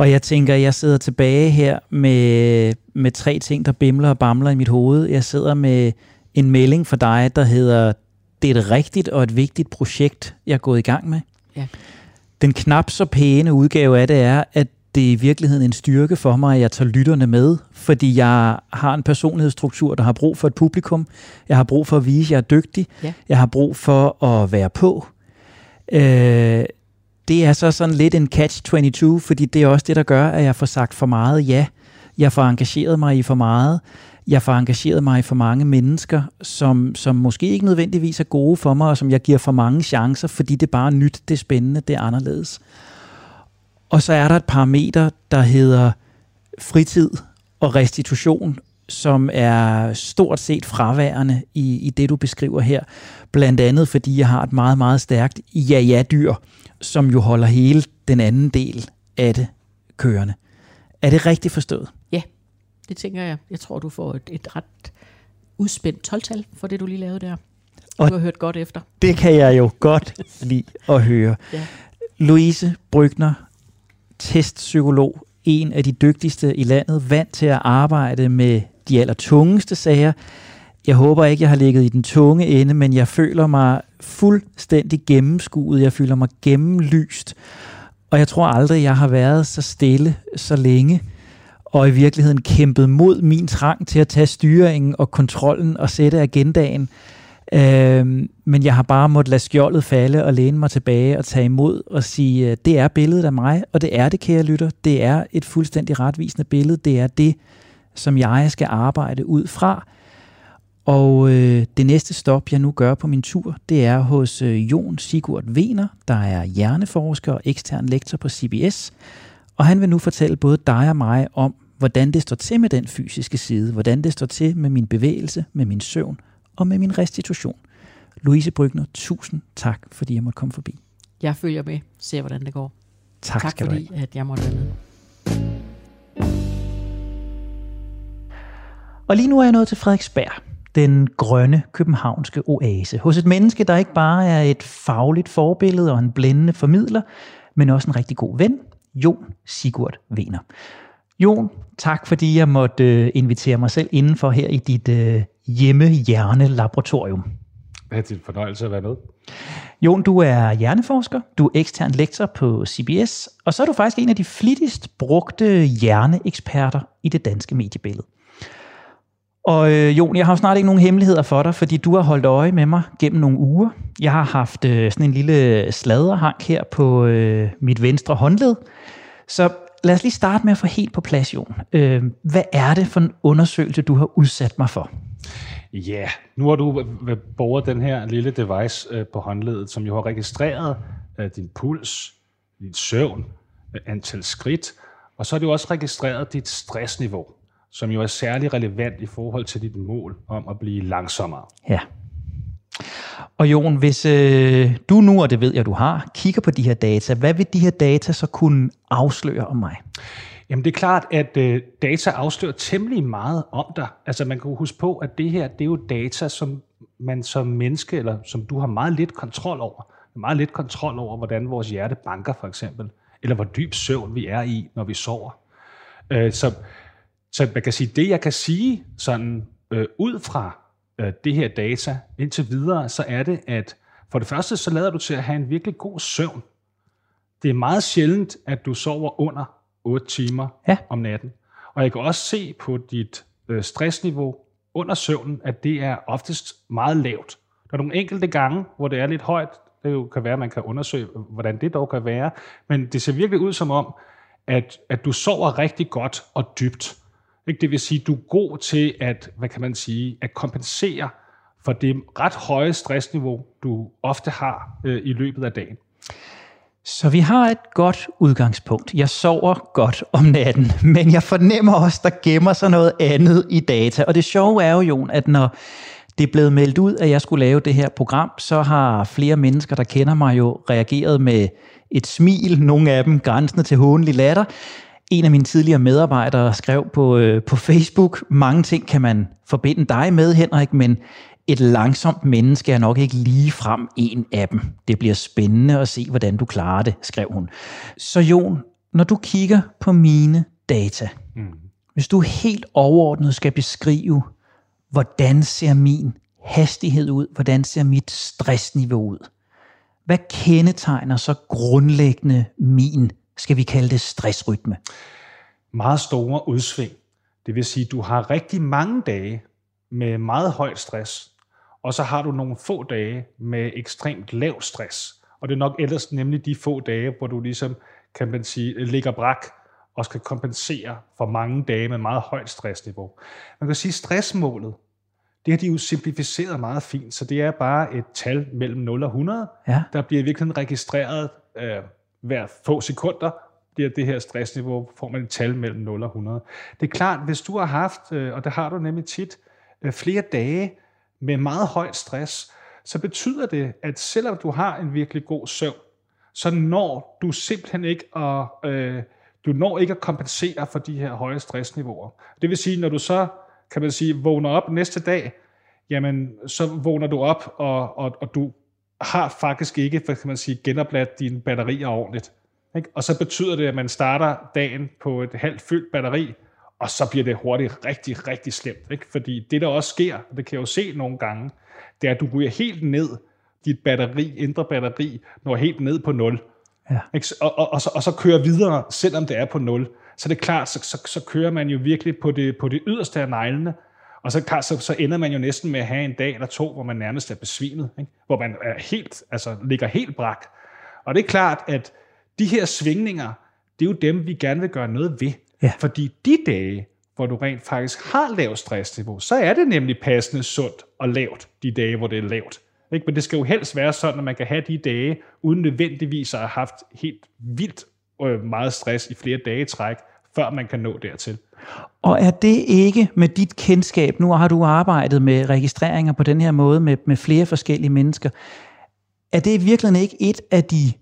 Og jeg tænker, jeg sidder tilbage her med, med tre ting, der bimler og bamler i mit hoved. Jeg sidder med en melding for dig, der hedder, det er et rigtigt og et vigtigt projekt, jeg er gået i gang med. Ja. Den knap så pæne udgave af det er, at det er i virkeligheden en styrke for mig, at jeg tager lytterne med, fordi jeg har en personlighedsstruktur, der har brug for et publikum. Jeg har brug for at vise, at jeg er dygtig. Ja. Jeg har brug for at være på. Øh, det er så sådan lidt en catch-22, fordi det er også det, der gør, at jeg får sagt for meget ja. Jeg får engageret mig i for meget. Jeg får engageret mig i for mange mennesker, som, som måske ikke nødvendigvis er gode for mig, og som jeg giver for mange chancer, fordi det er bare nyt, det er spændende, det er anderledes. Og så er der et parameter, der hedder fritid og restitution, som er stort set fraværende i, i det, du beskriver her. Blandt andet, fordi jeg har et meget, meget stærkt ja-ja-dyr, som jo holder hele den anden del af det kørende. Er det rigtigt forstået? Ja, det tænker jeg. Jeg tror, du får et, et ret udspændt 12-tal for det, du lige lavede der. Du Og- har hørt godt efter. Det kan jeg jo godt lide at høre. Ja. Louise Brygner, testpsykolog, en af de dygtigste i landet, vant til at arbejde med de allertungeste sager. Jeg håber ikke, jeg har ligget i den tunge ende, men jeg føler mig fuldstændig gennemskuet. Jeg føler mig gennemlyst. Og jeg tror aldrig, jeg har været så stille så længe, og i virkeligheden kæmpet mod min trang til at tage styringen og kontrollen og sætte agendaen. Øhm, men jeg har bare måttet lade skjoldet falde og læne mig tilbage og tage imod og sige, øh, det er billedet af mig, og det er det, kære lytter. Det er et fuldstændig retvisende billede. Det er det, som jeg skal arbejde ud fra. Og øh, det næste stop, jeg nu gør på min tur, det er hos øh, Jon Sigurd Wener, der er hjerneforsker og ekstern lektor på CBS. Og han vil nu fortælle både dig og mig om, hvordan det står til med den fysiske side, hvordan det står til med min bevægelse, med min søvn og med min restitution. Louise Brygner, tusind tak, fordi jeg måtte komme forbi. Jeg følger med, ser hvordan det går. Tak, tak skal du have. fordi, at jeg måtte være med. Og lige nu er jeg nået til Frederiksberg, den grønne københavnske oase, hos et menneske, der ikke bare er et fagligt forbillede og en blændende formidler, men også en rigtig god ven, Jon Sigurd Wener. Jon, tak fordi jeg måtte øh, invitere mig selv indenfor her i dit øh, hjemme-hjerne-laboratorium. Det er en fornøjelse at være med. Jon, du er hjerneforsker, du er ekstern lektor på CBS, og så er du faktisk en af de flittigst brugte hjerneeksperter i det danske mediebillede. Og øh, Jon, jeg har jo snart ikke nogen hemmeligheder for dig, fordi du har holdt øje med mig gennem nogle uger. Jeg har haft øh, sådan en lille sladderhank her på øh, mit venstre håndled. Så lad os lige starte med at få helt på plads, Jon. Øh, hvad er det for en undersøgelse, du har udsat mig for? Ja, yeah. nu har du borget den her lille device øh, på håndledet, som jo har registreret øh, din puls, din søvn, øh, antal skridt, og så har det jo også registreret dit stressniveau, som jo er særlig relevant i forhold til dit mål om at blive langsommere. Ja. Og Jon, hvis øh, du nu, og det ved jeg, du har, kigger på de her data, hvad vil de her data så kunne afsløre om mig? Jamen det er klart, at øh, data afslører temmelig meget om dig. Altså man kan huske på, at det her, det er jo data, som man som menneske, eller som du har meget lidt kontrol over. Meget lidt kontrol over, hvordan vores hjerte banker for eksempel, eller hvor dyb søvn vi er i, når vi sover. Øh, så, så man kan sige, det jeg kan sige sådan øh, ud fra øh, det her data indtil videre, så er det, at For det første, så lader du til at have en virkelig god søvn. Det er meget sjældent, at du sover under 8 timer Ja. om natten. Og jeg kan også se på dit øh, stressniveau under søvnen, at det er oftest meget lavt. Der er nogle enkelte gange, hvor det er lidt højt. Det jo kan være, at man kan undersøge, hvordan det dog kan være. Men det ser virkelig ud som om, at, at du sover rigtig godt og dybt. Ikke? Det vil sige, du er god til at, hvad kan man sige, at kompensere for det ret høje stressniveau, du ofte har øh, i løbet af dagen. Så vi har et godt udgangspunkt. Jeg sover godt om natten, (laughs) men jeg fornemmer også, der gemmer sig noget andet i data. Og det sjove er jo, Jon, at når det er blevet meldt ud, at jeg skulle lave det her program, så har flere mennesker, der kender mig jo, reageret med et smil, nogle af dem grænsende til hånlig latter. En af mine tidligere medarbejdere skrev på, øh, på Facebook, mange ting kan man forbinde dig med, Henrik, men et langsomt menneske er nok ikke lige frem en af dem. Det bliver spændende at se, hvordan du klarer det, skrev hun. Så Jon, når du kigger på mine data, mm. hvis du helt overordnet skal beskrive, hvordan ser min hastighed ud, hvordan ser mit stressniveau ud, hvad kendetegner så grundlæggende min, skal vi kalde det stressrytme? Meget store udsving. Det vil sige, at du har rigtig mange dage med meget højt stress, og så har du nogle få dage med ekstremt lav stress. Og det er nok ellers nemlig de få dage, hvor du ligesom, kan man sige, ligger brak og skal kompensere for mange dage med meget højt stressniveau. Man kan sige, at stressmålet, det har de jo simplificeret meget fint, så det er bare et tal mellem 0 og 100, Ja. der bliver virkelig registreret øh, hver få sekunder, bliver det her stressniveau, får man et tal mellem 0 og 100. Det er klart, hvis du har haft, øh, og det har du nemlig tit, øh, flere dage med meget højt stress, så betyder det, at selvom du har en virkelig god søvn, så når du simpelthen ikke at, øh, du når ikke at kompensere for de her høje stressniveauer. Det vil sige, når du så, kan man sige, vågner op næste dag, jamen så vågner du op, og, og, og du har faktisk ikke, hvad kan man sige, genopladt dine batterier ordentligt. Ikke? Og så betyder det, at man starter dagen på et halvt fyldt batteri, og så bliver det hurtigt rigtig, rigtig slemt. Ikke? Fordi det, der også sker, og det kan jeg jo se nogle gange, det er, at du ryger helt ned, dit batteri, indre batteri, når helt ned på 0. Ja. Ikke? Og, og, og, så, og så kører videre, selvom det er på 0. Så det er klart, så, så, så kører man jo virkelig på det, på det yderste af neglene, og så, så, så ender man jo næsten med at have en dag eller to, hvor man nærmest er besvimet, ikke? hvor man er helt, altså, ligger helt brak. Og det er klart, at de her svingninger, det er jo dem, vi gerne vil gøre noget ved. Ja. Fordi de dage, hvor du rent faktisk har lavt stressniveau, så er det nemlig passende sundt og lavt, de dage, hvor det er lavt. Ikke? Men det skal jo helst være sådan, at man kan have de dage, uden nødvendigvis at have haft helt vildt øh, meget stress i flere dage i træk, før man kan nå dertil. Og er det ikke med dit kendskab, nu har du arbejdet med registreringer på den her måde med, med flere forskellige mennesker, er det i virkeligheden ikke et af de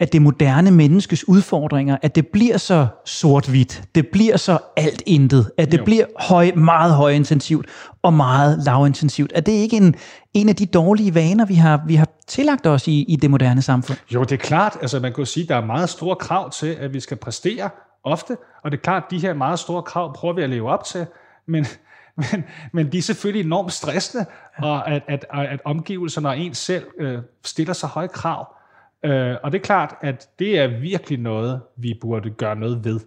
af det moderne menneskes udfordringer, at det bliver så sort-hvidt, det bliver så alt intet, at det Jo. bliver høj, meget højintensivt og meget lavintensivt. Er det ikke en, en af de dårlige vaner, vi har, vi har tillagt os i, i det moderne samfund? Jo, det er klart. Altså, man kan jo sige, at der er meget store krav til, at vi skal præstere ofte. Og det er klart, at de her meget store krav prøver vi at leve op til. Men, (laughs) men, men de er selvfølgelig enormt stressende, og at, at, at omgivelserne og ens selv øh, stiller så høje krav. Øh, og det er klart, at det er virkelig noget, vi burde gøre noget ved.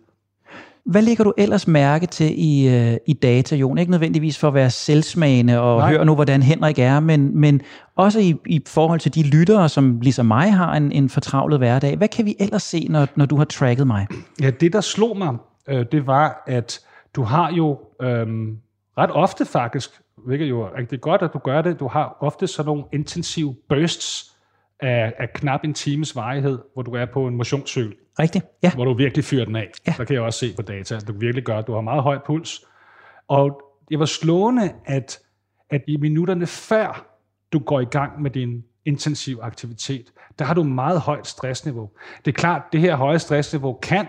Hvad lægger du ellers mærke til i, øh, i data, Jon? Ikke nødvendigvis for at være selvsmagende og Nej. høre nu, hvordan Henrik er, men, men også i, i forhold til de lyttere, som ligesom mig har en, en fortravlet hverdag. Hvad kan vi ellers se, når, når du har tracket mig? Ja, det der slog mig, øh, det var, at du har jo øhm, ret ofte faktisk, hvilket jo er rigtig godt, at du gør det, du har ofte sådan nogle intensive bursts af, af knap en times varighed, hvor du er på en motionscykel, Rigtigt? Ja. hvor du virkelig fyrer den af. Ja. Der kan jeg også se på data, at du virkelig gør, at du har meget høj puls. Og det var slående, at, at i minutterne før du går i gang med din intensiv aktivitet, der har du meget højt stressniveau. Det er klart, det her høje stressniveau kan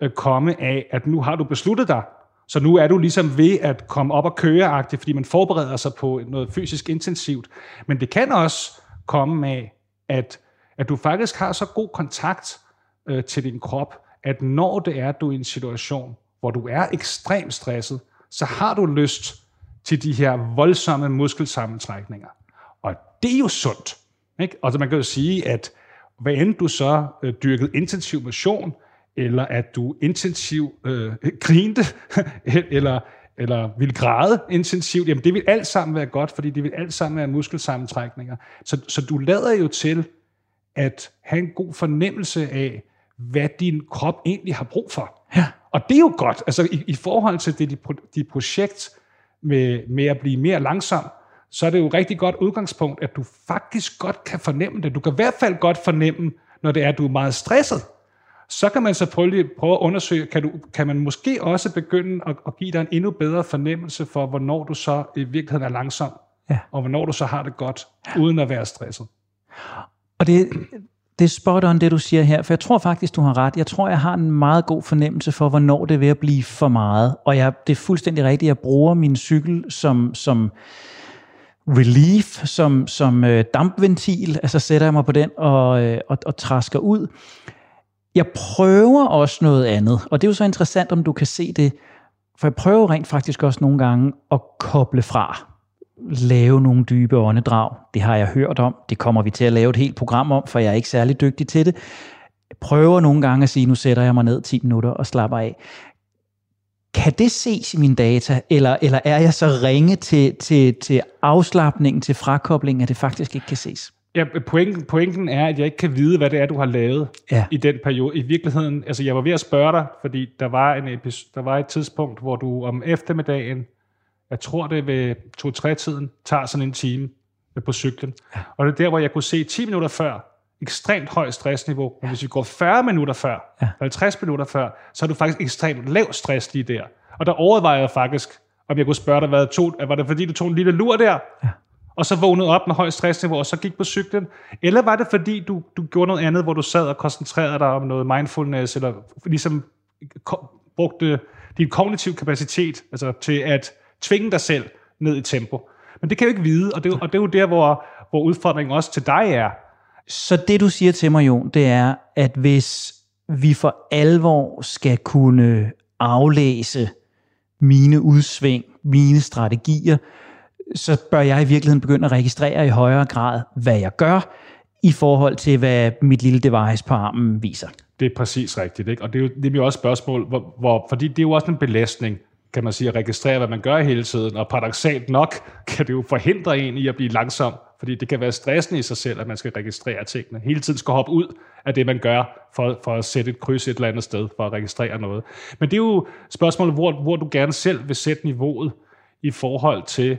øh, komme af, at nu har du besluttet dig, så nu er du ligesom ved at komme op og køre fordi man forbereder sig på noget fysisk intensivt. Men det kan også komme af, at, at du faktisk har så god kontakt øh, til din krop, at når det er, du er i en situation, hvor du er ekstremt stresset, så har du lyst til de her voldsomme muskelsammentrækninger. Og det er jo sundt. Ikke? Og så man kan jo sige, at hvad end du så øh, dyrkede intensiv motion, eller at du intensiv øh, (laughs) grinte, (laughs) eller, eller vil græde intensivt, jamen det vil alt sammen være godt, fordi det vil alt sammen være muskelsammentrækninger. Så, så du lader jo til at have en god fornemmelse af, hvad din krop egentlig har brug for. Ja. Og det er jo godt, altså i, i forhold til det, dit, dit projekt med, med at blive mere langsom, så er det jo rigtig godt udgangspunkt, at du faktisk godt kan fornemme det. Du kan i hvert fald godt fornemme, når det er, at du er meget stresset. Så kan man selvfølgelig prøve at undersøge, kan, du, kan man måske også begynde at, at give dig en endnu bedre fornemmelse for, hvornår du så i virkeligheden er langsom, Ja. og hvornår du så har det godt, uden at være stresset. Og det, det er spot on, det du siger her, for jeg tror faktisk, du har ret. Jeg tror, jeg har en meget god fornemmelse for, hvornår det er ved at blive for meget. Og jeg, det er fuldstændig rigtigt, jeg bruger min cykel som, som relief, som, som øh, dampventil. Altså sætter jeg mig på den og, øh, og, og træsker ud. Jeg prøver også noget andet, og det er jo så interessant, om du kan se det. For jeg prøver rent faktisk også nogle gange at koble fra lave nogle dybe åndedrag. Det har jeg hørt om. Det kommer vi til at lave et helt program om, for jeg er ikke særlig dygtig til det. Jeg prøver nogle gange at sige, nu sætter jeg mig ned 10 minutter og slapper af. Kan det ses i mine data, eller, eller er jeg så ringe til, til, til afslappningen, til frakoblingen, at det faktisk ikke kan ses? Ja, pointen, pointen er, at jeg ikke kan vide, hvad det er, du har lavet Ja. i den periode. I virkeligheden, altså jeg var ved at spørge dig, fordi der var, en episode, der var et tidspunkt, hvor du om eftermiddagen, jeg tror det ved 2-3-tiden, tager sådan en time på cyklen. Og det er der, hvor jeg kunne se 10 minutter før, ekstremt højt stressniveau. Men hvis vi går 40 minutter før, Ja. 50 minutter før, så er du faktisk ekstremt lav stress lige der. Og der overvejede jeg faktisk, om jeg kunne spørge dig, hvad tog, var det fordi, du tog en lille lur der? Ja. og så vågnede op med højt stressniveau, og så gik på cyklen? Eller var det fordi, du, du gjorde noget andet, hvor du sad og koncentrerede dig om noget mindfulness, eller ligesom brugte din kognitiv kapacitet altså til at tvinge dig selv ned i tempo? Men det kan jeg jo ikke vide, og det, er og det er jo der, hvor, hvor udfordringen også til dig er. Så det du siger til mig, Jon, det er, at hvis vi for alvor skal kunne aflæse mine udsving, mine strategier, så bør jeg i virkeligheden begynde at registrere i højere grad, hvad jeg gør, i forhold til, hvad mit lille device på armen viser. Det er præcis rigtigt, ikke? Og det er jo nemlig også et spørgsmål, hvor, hvor, fordi det er jo også en belastning, kan man sige, at registrere, hvad man gør hele tiden, og paradoxalt nok kan det jo forhindre en i at blive langsom, fordi det kan være stressende i sig selv, at man skal registrere tingene. Hele tiden skal hoppe ud af det, man gør, for, for at sætte et kryds et eller andet sted, for at registrere noget. Men det er jo spørgsmålet, hvor, hvor du gerne selv vil sætte niveauet i forhold til,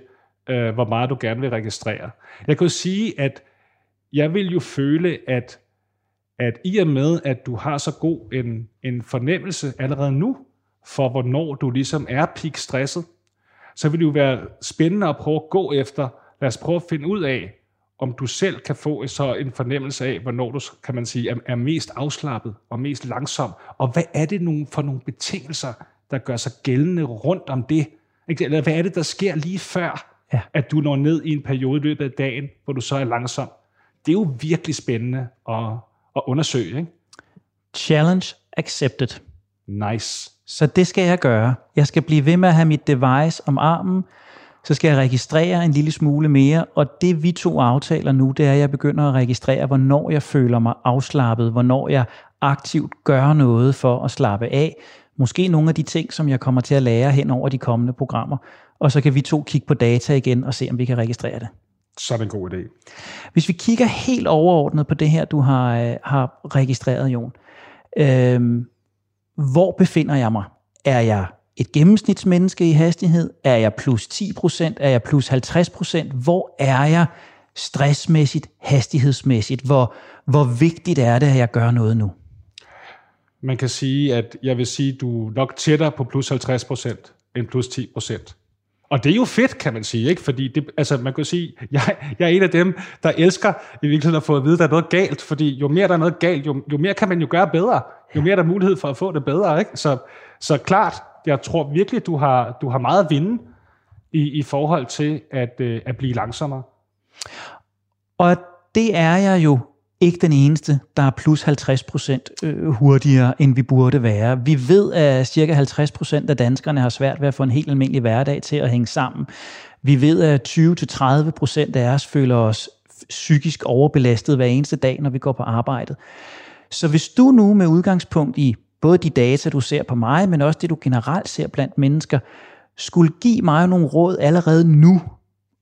øh, hvor meget du gerne vil registrere. Jeg kan jo sige, at jeg vil jo føle, at at i og med, at du har så god en, en fornemmelse allerede nu, for hvornår du ligesom er peak stresset, så vil det jo være spændende at prøve at gå efter, lad os prøve at finde ud af, om du selv kan få så en fornemmelse af, hvornår du, kan man sige, er, er mest afslappet og mest langsom, og hvad er det nogle, for nogle betingelser, der gør sig gældende rundt om det? Ikke? Eller hvad er det, der sker lige før, Ja. at du når ned i en periode i løbet af dagen, hvor du så er langsom? Det er jo virkelig spændende at, at undersøge, ikke? Challenge accepted. Nice. Så det skal jeg gøre. Jeg skal blive ved med at have mit device om armen, så skal jeg registrere en lille smule mere, og det vi to aftaler nu, det er, at jeg begynder at registrere, hvornår jeg føler mig afslappet, hvornår jeg aktivt gør noget for at slappe af. Måske nogle af de ting, som jeg kommer til at lære hen over de kommende programmer, og så kan vi to kigge på data igen og se, om vi kan registrere det. Så er det en god idé. Hvis vi kigger helt overordnet på det her, du har, øh, har registreret, Jon. Øhm, hvor befinder jeg mig? Er jeg et gennemsnitsmenneske i hastighed? Er jeg plus 10%? Er jeg plus 50%? Hvor er jeg stressmæssigt, hastighedsmæssigt? Hvor, hvor vigtigt er det, at jeg gør noget nu? Man kan sige, at jeg vil sige, at du er nok tættere på plus 50% end plus 10%. Og det er jo fedt, kan man sige, ikke? Fordi det, altså, man kan sige, jeg, jeg er en af dem, der elsker i virkeligheden at få at vide, at der er noget galt. Fordi jo mere der er noget galt, jo, jo mere kan man jo gøre bedre. Jo mere der er mulighed for at få det bedre, ikke? Så, så klart, jeg tror virkelig, du har, du har meget at vinde i, i forhold til at, øh, at blive langsommere. Og det er jeg jo ikke den eneste, der er plus 50 procent øh, hurtigere, end vi burde være. Vi ved, at cirka 50 procent af danskerne har svært ved at få en helt almindelig hverdag til at hænge sammen. Vi ved, at 20-30 procent af os føler os psykisk overbelastet hver eneste dag, når vi går på arbejdet. Så hvis du nu med udgangspunkt i både de data, du ser på mig, men også det, du generelt ser blandt mennesker, skulle give mig nogle råd allerede nu,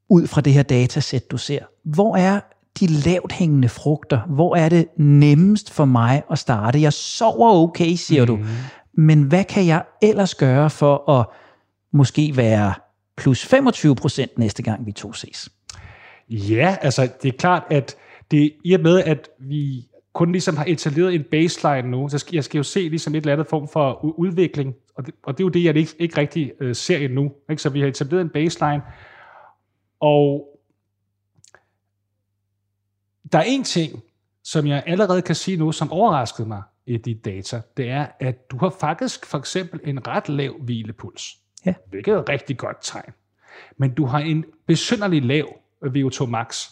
ud fra det her datasæt, du ser. Hvor er de lavt hængende frugter? Hvor er det nemmest for mig at starte? Jeg sover okay, siger mm. du. Men hvad kan jeg ellers gøre for at måske være plus 25 procent næste gang vi to ses? Ja, altså det er klart, at det i og med, at vi kun ligesom har etableret en baseline nu, så skal jeg skal jo se ligesom et eller andet form for udvikling, og det, og det er jo det, jeg ikke, ikke rigtig øh, ser endnu. Ikke? Så vi har etableret en baseline, og der er en ting, som jeg allerede kan sige nu, som overraskede mig i dit data, det er, at du har faktisk for eksempel en ret lav hvilepuls. Ja. Hvilket er et rigtig godt tegn. Men du har en besynderlig lav VO2 max.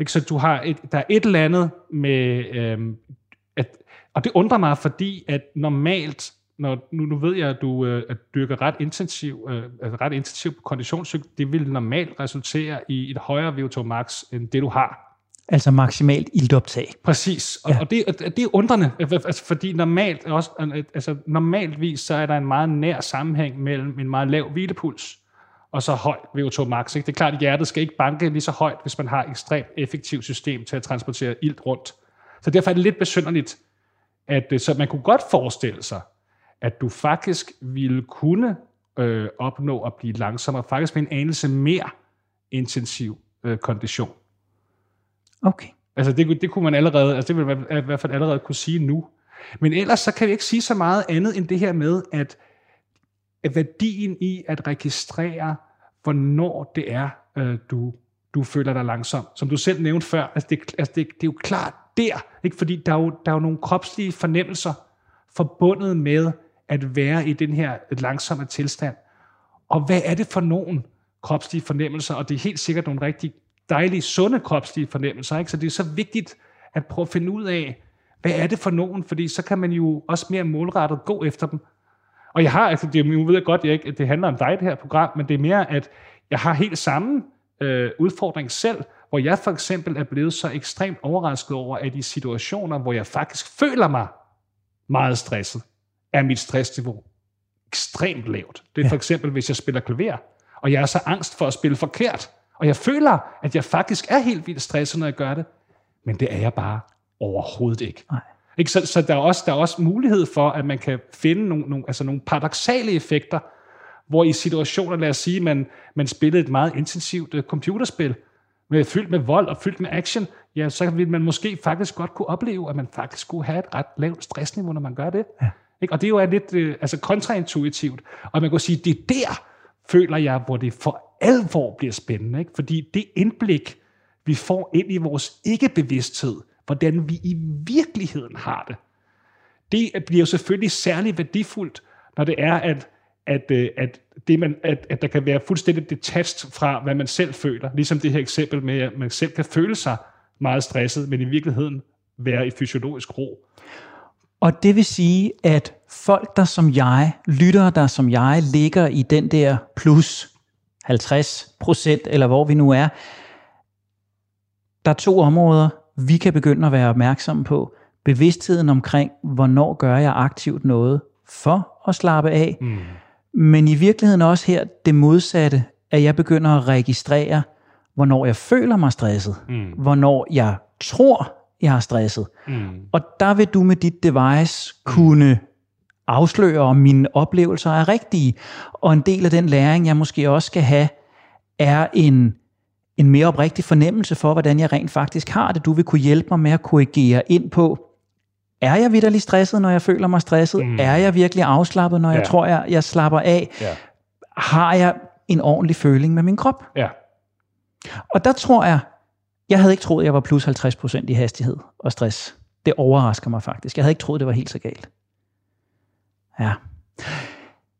Ikke? Så du har et, der er et eller andet med, øhm, at, og det undrer mig, fordi at normalt, når, nu, nu ved jeg, at du øh, at dyrker ret intensivt øh, altså ret intensiv på konditionscykel, det vil normalt resultere i et højere VO2 max, end det du har. Altså maksimalt iltoptag. Præcis, og, ja. og, det, og det er undrende, altså, fordi normalt, også, altså, normaltvis så er der en meget nær sammenhæng mellem en meget lav hvilepuls og så højt VO2 max. Ikke? Det er klart, at hjertet skal ikke banke lige så højt, hvis man har et ekstremt effektivt system til at transportere ilt rundt. Så derfor er det lidt besynderligt, at øh, så man kunne godt forestille sig, at du faktisk ville kunne øh, opnå at blive langsommere, faktisk med en anelse mere intensiv øh, kondition. Okay. Altså det, det kunne man allerede, altså det vil man i hvert fald allerede kunne sige nu. Men ellers så kan vi ikke sige så meget andet end det her med, at, at værdien i at registrere, hvornår det er, øh, du, du føler dig langsom. Som du selv nævnte før, altså det, altså det, det er jo klart der, ikke? fordi der er, jo, der er jo nogle kropslige fornemmelser forbundet med at være i den her langsomme tilstand. Og hvad er det for nogle kropslige fornemmelser? Og det er helt sikkert nogle rigtig dejlige, sunde kropslige fornemmelser. Ikke? Så det er så vigtigt at prøve at finde ud af, hvad er det for nogen, fordi så kan man jo også mere målrettet gå efter dem. Og jeg har, altså det, nu ved jeg godt, jeg ikke, at det handler om dig, det her program, men det er mere, at jeg har helt samme øh, udfordring selv, hvor jeg for eksempel er blevet så ekstremt overrasket over, at i situationer, hvor jeg faktisk føler mig meget stresset, er mit stressniveau ekstremt lavt. Det er for eksempel, hvis jeg spiller klaver, og jeg er så angst for at spille forkert, og jeg føler, at jeg faktisk er helt vildt stresset, når jeg gør det. Men det er jeg bare overhovedet ikke. Nej. ikke? Så, så der, er også, der er også mulighed for, at man kan finde nogle, nogle, altså nogle paradoxale effekter, hvor i situationer, lad os sige, man, man spillede et meget intensivt uh, computerspil, med, fyldt med vold og fyldt med action, ja, så vil man måske faktisk godt kunne opleve, at man faktisk kunne have et ret lavt stressniveau, når man gør det. Ja. Ikke? Og det er jo lidt uh, altså kontraintuitivt. Og man kan sige, det er der, føler jeg, hvor det for alvor bliver spændende. Ikke? Fordi det indblik, vi får ind i vores ikke-bevidsthed, hvordan vi i virkeligheden har det, det bliver jo selvfølgelig særlig værdifuldt, når det er, at, at, øh, at, det man, at, at der kan være fuldstændig detached fra, hvad man selv føler. Ligesom det her eksempel med, at man selv kan føle sig meget stresset, men i virkeligheden være i fysiologisk ro. Og det vil sige, at folk, der som jeg, lyttere, der som jeg, ligger i den der plus 50 procent, eller hvor vi nu er, der er to områder, vi kan begynde at være opmærksomme på. Bevidstheden omkring, hvornår gør jeg aktivt noget for at slappe af, mm. men i virkeligheden også her det modsatte, at jeg begynder at registrere, hvornår jeg føler mig stresset, mm. hvornår jeg tror, jeg er stresset. Mm. Og der vil du med dit device kunne afsløre, om mine oplevelser er rigtige. Og en del af den læring, jeg måske også skal have, er en, en mere oprigtig fornemmelse for, hvordan jeg rent faktisk har det. Du vil kunne hjælpe mig med at korrigere ind på, er jeg vidderlig stresset, når jeg føler mig stresset? Mm. Er jeg virkelig afslappet, når jeg ja. tror, jeg, jeg slapper af? Ja. Har jeg en ordentlig føling med min krop? Ja. Og der tror jeg, jeg havde ikke troet, jeg var plus 50% i hastighed og stress. Det overrasker mig faktisk. Jeg havde ikke troet, det var helt så galt. Ja.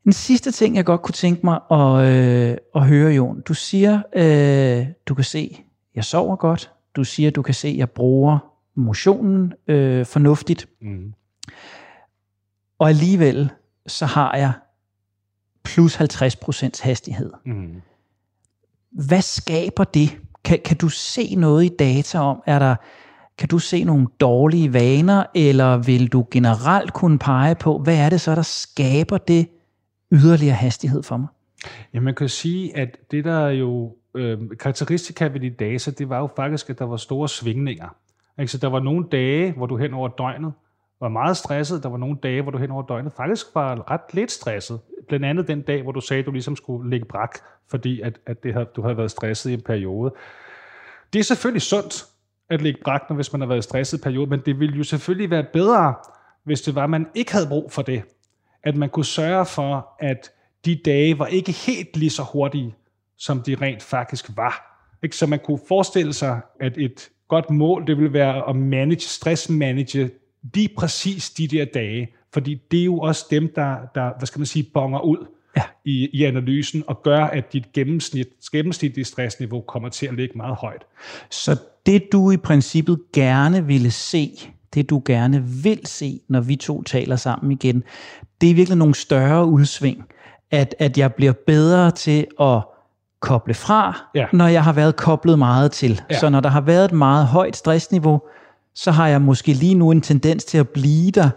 En sidste ting, jeg godt kunne tænke mig at, øh, at høre, Jon. Du siger, øh, du kan se, jeg sover godt. Du siger, du kan se, jeg bruger motionen øh, fornuftigt. Mm. Og alligevel, så har jeg plus 50% hastighed. Mm. Hvad skaber det? Kan, kan du se noget i data om, er der, kan du se nogle dårlige vaner, eller vil du generelt kunne pege på, hvad er det så, der skaber det yderligere hastighed for mig? Ja, man kan sige, at det der jo øh, karakteristika ved de data, det var jo faktisk, at der var store svingninger. Ikke? Så der var nogle dage, hvor du hen over døgnet var meget stresset. Der var nogle dage, hvor du hen over døgnet faktisk var ret lidt stresset. Blandt andet den dag, hvor du sagde, at du ligesom skulle ligge brak, fordi at, at det havde, du havde været stresset i en periode. Det er selvfølgelig sundt at ligge brak, når hvis man har været stresset i en periode, men det ville jo selvfølgelig være bedre, hvis det var, at man ikke havde brug for det. At man kunne sørge for, at de dage var ikke helt lige så hurtige, som de rent faktisk var. Ikke? Så man kunne forestille sig, at et godt mål, det ville være at manage, stressmanage lige præcis de der dage, fordi det er jo også dem, der, der hvad skal man sige, bonger ud ja. i, i analysen og gør, at dit gennemsnit, gennemsnitlige stressniveau kommer til at ligge meget højt. Så det du i princippet gerne ville se, det du gerne vil se, når vi to taler sammen igen, det er virkelig nogle større udsving, at, at jeg bliver bedre til at koble fra, ja. når jeg har været koblet meget til. Ja. Så når der har været et meget højt stressniveau, så har jeg måske lige nu en tendens til at blive der,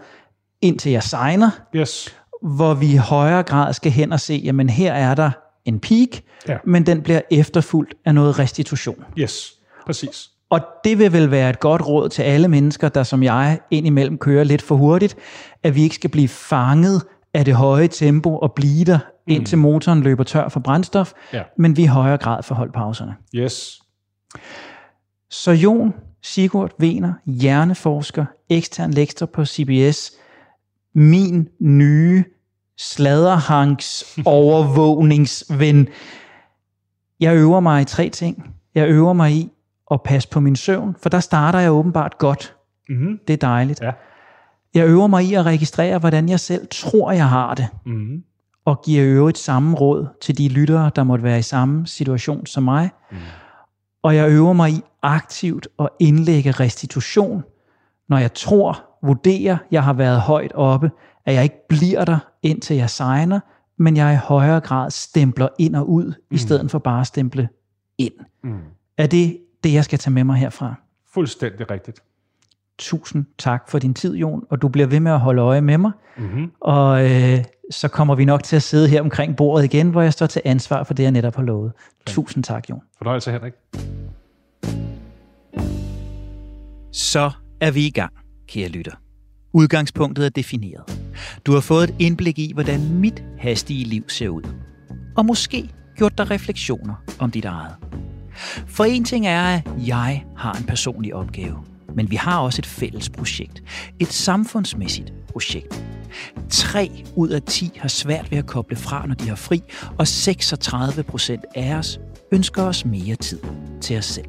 indtil jeg signer. Yes. Hvor vi i højere grad skal hen og se, jamen her er der en peak, ja. men den bliver efterfulgt af noget restitution. Yes, præcis. Og det vil vel være et godt råd til alle mennesker, der som jeg indimellem kører lidt for hurtigt, at vi ikke skal blive fanget af det høje tempo og blive der, mm. indtil motoren løber tør for brændstof, ja. men vi i højere grad får holdt pauserne. Yes. Så Jon, Sigurd Wener, hjerneforsker, ekstern lektor på CBS, min nye sladderhanks overvågningsven. Jeg øver mig i tre ting. Jeg øver mig i at passe på min søvn, for der starter jeg åbenbart godt. Mm-hmm. Det er dejligt. Ja. Jeg øver mig i at registrere, hvordan jeg selv tror, jeg har det. Mm-hmm. Og giver øvrigt samme råd til de lyttere, der måtte være i samme situation som mig. Mm. Og jeg øver mig i aktivt at indlægge restitution, når jeg tror, vurderer, jeg har været højt oppe, at jeg ikke bliver der, indtil jeg signer, men jeg i højere grad stempler ind og ud, mm. i stedet for bare at stemple ind. Mm. Er det det, jeg skal tage med mig herfra? Fuldstændig rigtigt. Tusind tak for din tid, Jon, og du bliver ved med at holde øje med mig. Mm-hmm. Og øh, så kommer vi nok til at sidde her omkring bordet igen, hvor jeg står til ansvar for det, jeg netop har lovet. Okay. Tusind tak, Jon. Fornøjelse, Henrik. Så er vi i gang, kære lytter. Udgangspunktet er defineret. Du har fået et indblik i, hvordan mit hastige liv ser ud. Og måske gjort dig refleksioner om dit eget. For en ting er, at jeg har en personlig opgave. Men vi har også et fælles projekt. Et samfundsmæssigt projekt. 3 ud af 10 har svært ved at koble fra, når de har fri, og 36 procent af os ønsker os mere tid til os selv.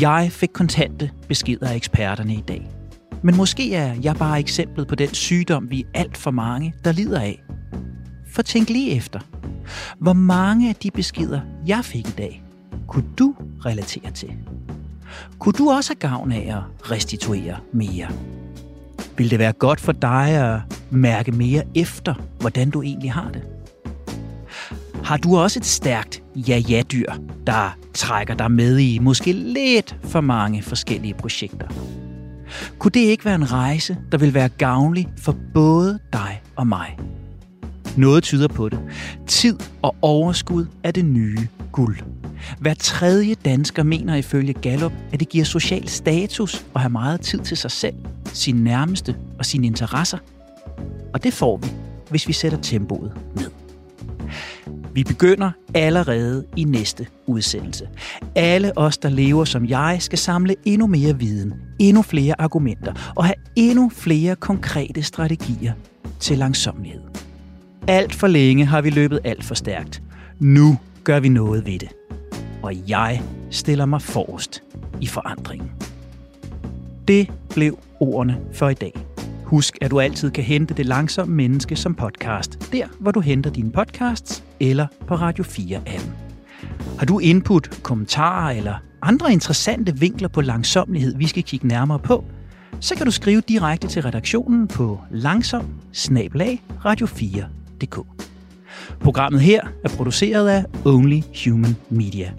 Jeg fik kontante beskeder af eksperterne i dag. Men måske er jeg bare eksemplet på den sygdom, vi er alt for mange, der lider af. For tænk lige efter. Hvor mange af de beskeder, jeg fik i dag, kunne du relatere til? Kunne du også have gavn af at restituere mere? Vil det være godt for dig at mærke mere efter, hvordan du egentlig har det? Har du også et stærkt ja-ja-dyr, der trækker dig med i måske lidt for mange forskellige projekter? Kunne det ikke være en rejse, der vil være gavnlig for både dig og mig? Noget tyder på det. Tid og overskud er det nye guld. Hver tredje dansker mener ifølge Gallup, at det giver social status at have meget tid til sig selv, sin nærmeste og sine interesser. Og det får vi, hvis vi sætter tempoet ned. Vi begynder allerede i næste udsendelse. Alle os, der lever som jeg, skal samle endnu mere viden, endnu flere argumenter og have endnu flere konkrete strategier til langsomlighed. Alt for længe har vi løbet alt for stærkt. Nu gør vi noget ved det. Og jeg stiller mig forrest i forandringen. Det blev ordene for i dag. Husk, at du altid kan hente Det Langsomme Menneske som podcast, der hvor du henter dine podcasts eller på Radio 4-appen. Har du input, kommentarer eller andre interessante vinkler på langsomlighed, vi skal kigge nærmere på, så kan du skrive direkte til redaktionen på langsom radio 4 4.dk. Programmet her er produceret af Only Human Media.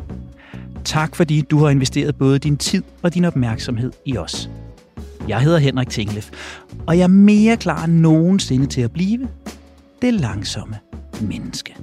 tak fordi du har investeret både din tid og din opmærksomhed i os. Jeg hedder Henrik Tinglef, og jeg er mere klar end nogensinde til at blive det langsomme menneske.